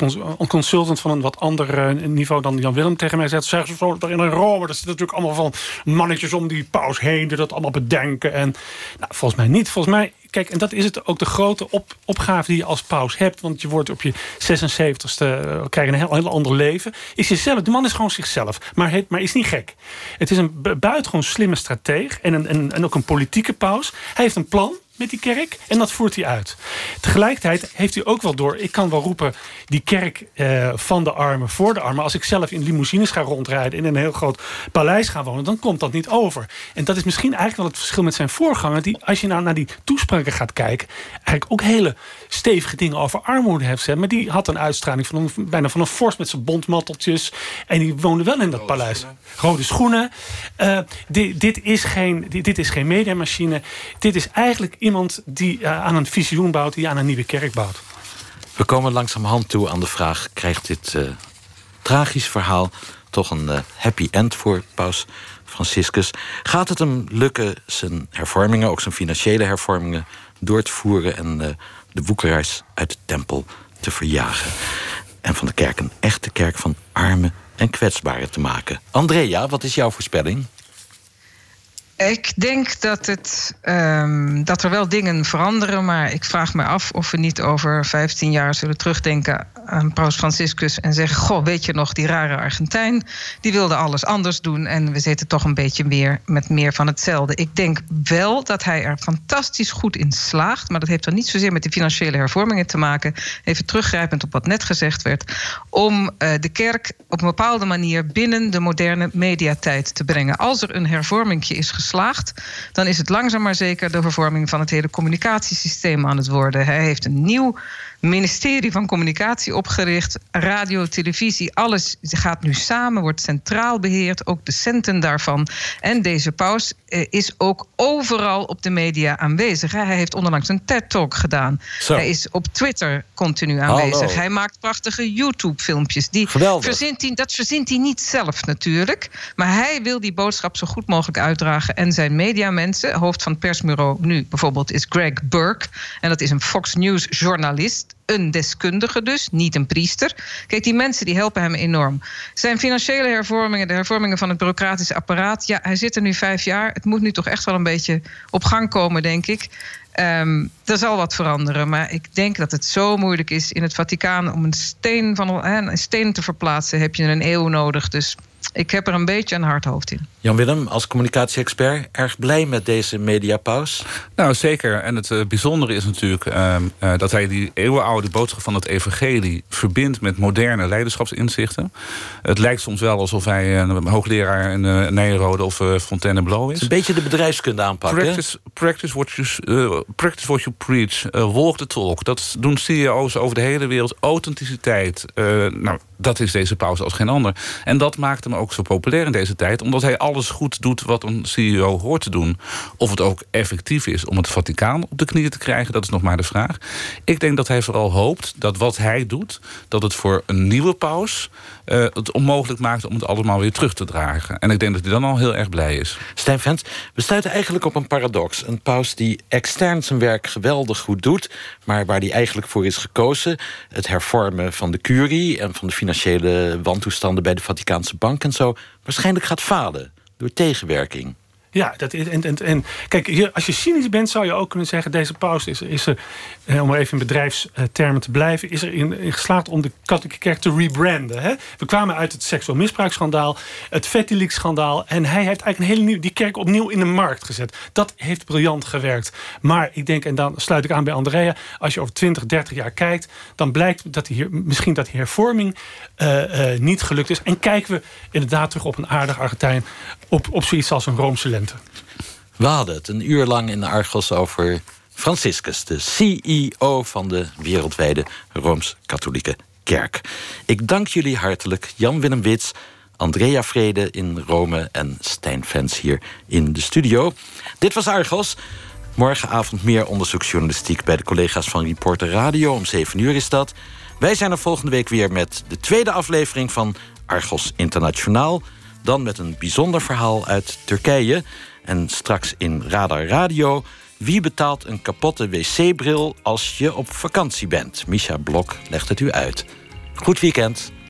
consultant van een wat ander niveau dan Jan Willem tegen mij gezegd. Zeggen ze zo, in Rome, dat zit natuurlijk allemaal van mannetjes om die paus heen die dat allemaal bedenken. En nou, volgens mij niet. Volgens mij kijk, en dat is het ook de grote op, opgave die je als paus hebt. Want je wordt op je 76ste, uh, krijg je een heel, heel ander leven. Is jezelf, de man is gewoon zichzelf, maar, het, maar is niet gek. Het is een buitengewoon slimme strateeg en, een, en, en ook een politieke paus. Hij heeft een plan met die kerk. En dat voert hij uit. Tegelijkertijd heeft hij ook wel door... ik kan wel roepen, die kerk eh, van de armen voor de armen... als ik zelf in limousines ga rondrijden... in een heel groot paleis ga wonen... dan komt dat niet over. En dat is misschien eigenlijk wel het verschil met zijn voorganger... die, als je nou naar die toespraken gaat kijken... eigenlijk ook hele stevige dingen over armoede heeft gezegd. Maar die had een uitstraling van een, bijna van een vorst... met zijn bontmatteltjes. En die woonde wel in dat Rode paleis. Schoenen. Rode schoenen. Uh, dit, dit, is geen, dit, dit is geen mediamachine. Dit is eigenlijk iemand die uh, aan een visioen bouwt, die aan een nieuwe kerk bouwt. We komen langzamerhand toe aan de vraag: krijgt dit uh, tragisch verhaal toch een eh, happy end voor paus Franciscus. Gaat het hem lukken zijn hervormingen, ook zijn financiële hervormingen, door te voeren en eh, de woekeraars uit de tempel te verjagen? En van de kerk een echte kerk van armen en kwetsbaren te maken. Andrea, wat is jouw voorspelling? Ik denk dat, het, um, dat er wel dingen veranderen, maar ik vraag me af of we niet over 15 jaar zullen terugdenken aan Paus Franciscus en zeggen: Goh, weet je nog, die rare Argentijn, die wilde alles anders doen en we zitten toch een beetje meer met meer van hetzelfde. Ik denk wel dat hij er fantastisch goed in slaagt, maar dat heeft dan niet zozeer met de financiële hervormingen te maken. Even teruggrijpend op wat net gezegd werd, om uh, de kerk op een bepaalde manier binnen de moderne mediatijd te brengen. Als er een hervormingje is geslaagd, dan is het langzaam maar zeker de vervorming van het hele communicatiesysteem aan het worden. Hij heeft een nieuw ministerie van Communicatie opgericht. Radio, televisie, alles gaat nu samen, wordt centraal beheerd. Ook de centen daarvan. En deze paus eh, is ook overal op de media aanwezig. Hij heeft onlangs een TED-talk gedaan. Zo. Hij is op Twitter continu aanwezig. Hallo. Hij maakt prachtige YouTube-filmpjes. Die verzint hij, dat verzint hij niet zelf natuurlijk. Maar hij wil die boodschap zo goed mogelijk uitdragen. En zijn mediamensen, hoofd van het persbureau nu bijvoorbeeld, is Greg Burke. En dat is een Fox News-journalist een deskundige dus, niet een priester. Kijk, die mensen die helpen hem enorm. Zijn financiële hervormingen, de hervormingen van het bureaucratische apparaat... ja, hij zit er nu vijf jaar. Het moet nu toch echt wel een beetje op gang komen, denk ik. Um, er zal wat veranderen, maar ik denk dat het zo moeilijk is in het Vaticaan om een steen, van, een steen te verplaatsen. Heb je een eeuw nodig. Dus ik heb er een beetje een hard hoofd in. Jan-Willem, als communicatie-expert, erg blij met deze mediapaus? Nou, zeker. En het uh, bijzondere is natuurlijk uh, uh, dat hij die eeuwenoude boodschap van het evangelie verbindt met moderne leiderschapsinzichten. Het lijkt soms wel alsof hij een hoogleraar in uh, Nijrode of Fontainebleau is. Een beetje de bedrijfskunde aanpakken. Practice, practice, what, you, practice what you preach. walk the talk. Dat doen CEO's over de hele wereld. Authenticiteit. nou, dat is deze paus als geen ander. En dat maakt hem ook zo populair in deze tijd. Omdat hij alles goed doet wat een CEO hoort te doen. Of het ook effectief is om het Vaticaan op de knieën te krijgen. Dat is nog maar de vraag. Ik denk dat hij vooral hoopt dat wat hij doet... dat het voor een nieuwe paus uh, het onmogelijk maakt... om het allemaal weer terug te dragen. En ik denk dat hij dan al heel erg blij is. Stijn Vens, we stuiten eigenlijk op een paradox. Een paus die extern zijn werk geweldig goed doet... maar waar hij eigenlijk voor is gekozen... het hervormen van de curie en van de financiële wantoestanden... bij de Vaticaanse bank en zo... waarschijnlijk gaat falen door tegenwerking. Ja, dat is, en, en, en kijk, als je cynisch bent, zou je ook kunnen zeggen: deze paus is, is er, eh, om even in bedrijfstermen te blijven, is er in, geslaagd om de katholieke kerk te rebranden. Hè? We kwamen uit het seksueel misbruiksschandaal, het Vettilix-schandaal, en hij heeft eigenlijk een hele nieuwe, die kerk opnieuw in de markt gezet. Dat heeft briljant gewerkt. Maar ik denk, en dan sluit ik aan bij Andrea, als je over 20, 30 jaar kijkt, dan blijkt dat hier, misschien dat die hervorming uh, uh, niet gelukt is. En kijken we inderdaad terug op een aardig Argentijn, op, op zoiets als een Roomse lente. We hadden het een uur lang in de Argos over Franciscus, de CEO van de wereldwijde Rooms-Katholieke Kerk. Ik dank jullie hartelijk, Jan-Willem Wits, Andrea Vrede in Rome en Stijn Vens hier in de studio. Dit was Argos. Morgenavond meer onderzoeksjournalistiek bij de collega's van Reporter Radio. Om 7 uur is dat. Wij zijn er volgende week weer met de tweede aflevering van Argos Internationaal. Dan met een bijzonder verhaal uit Turkije. En straks in Radar Radio. Wie betaalt een kapotte wc-bril als je op vakantie bent? Misha Blok legt het u uit. Goed weekend.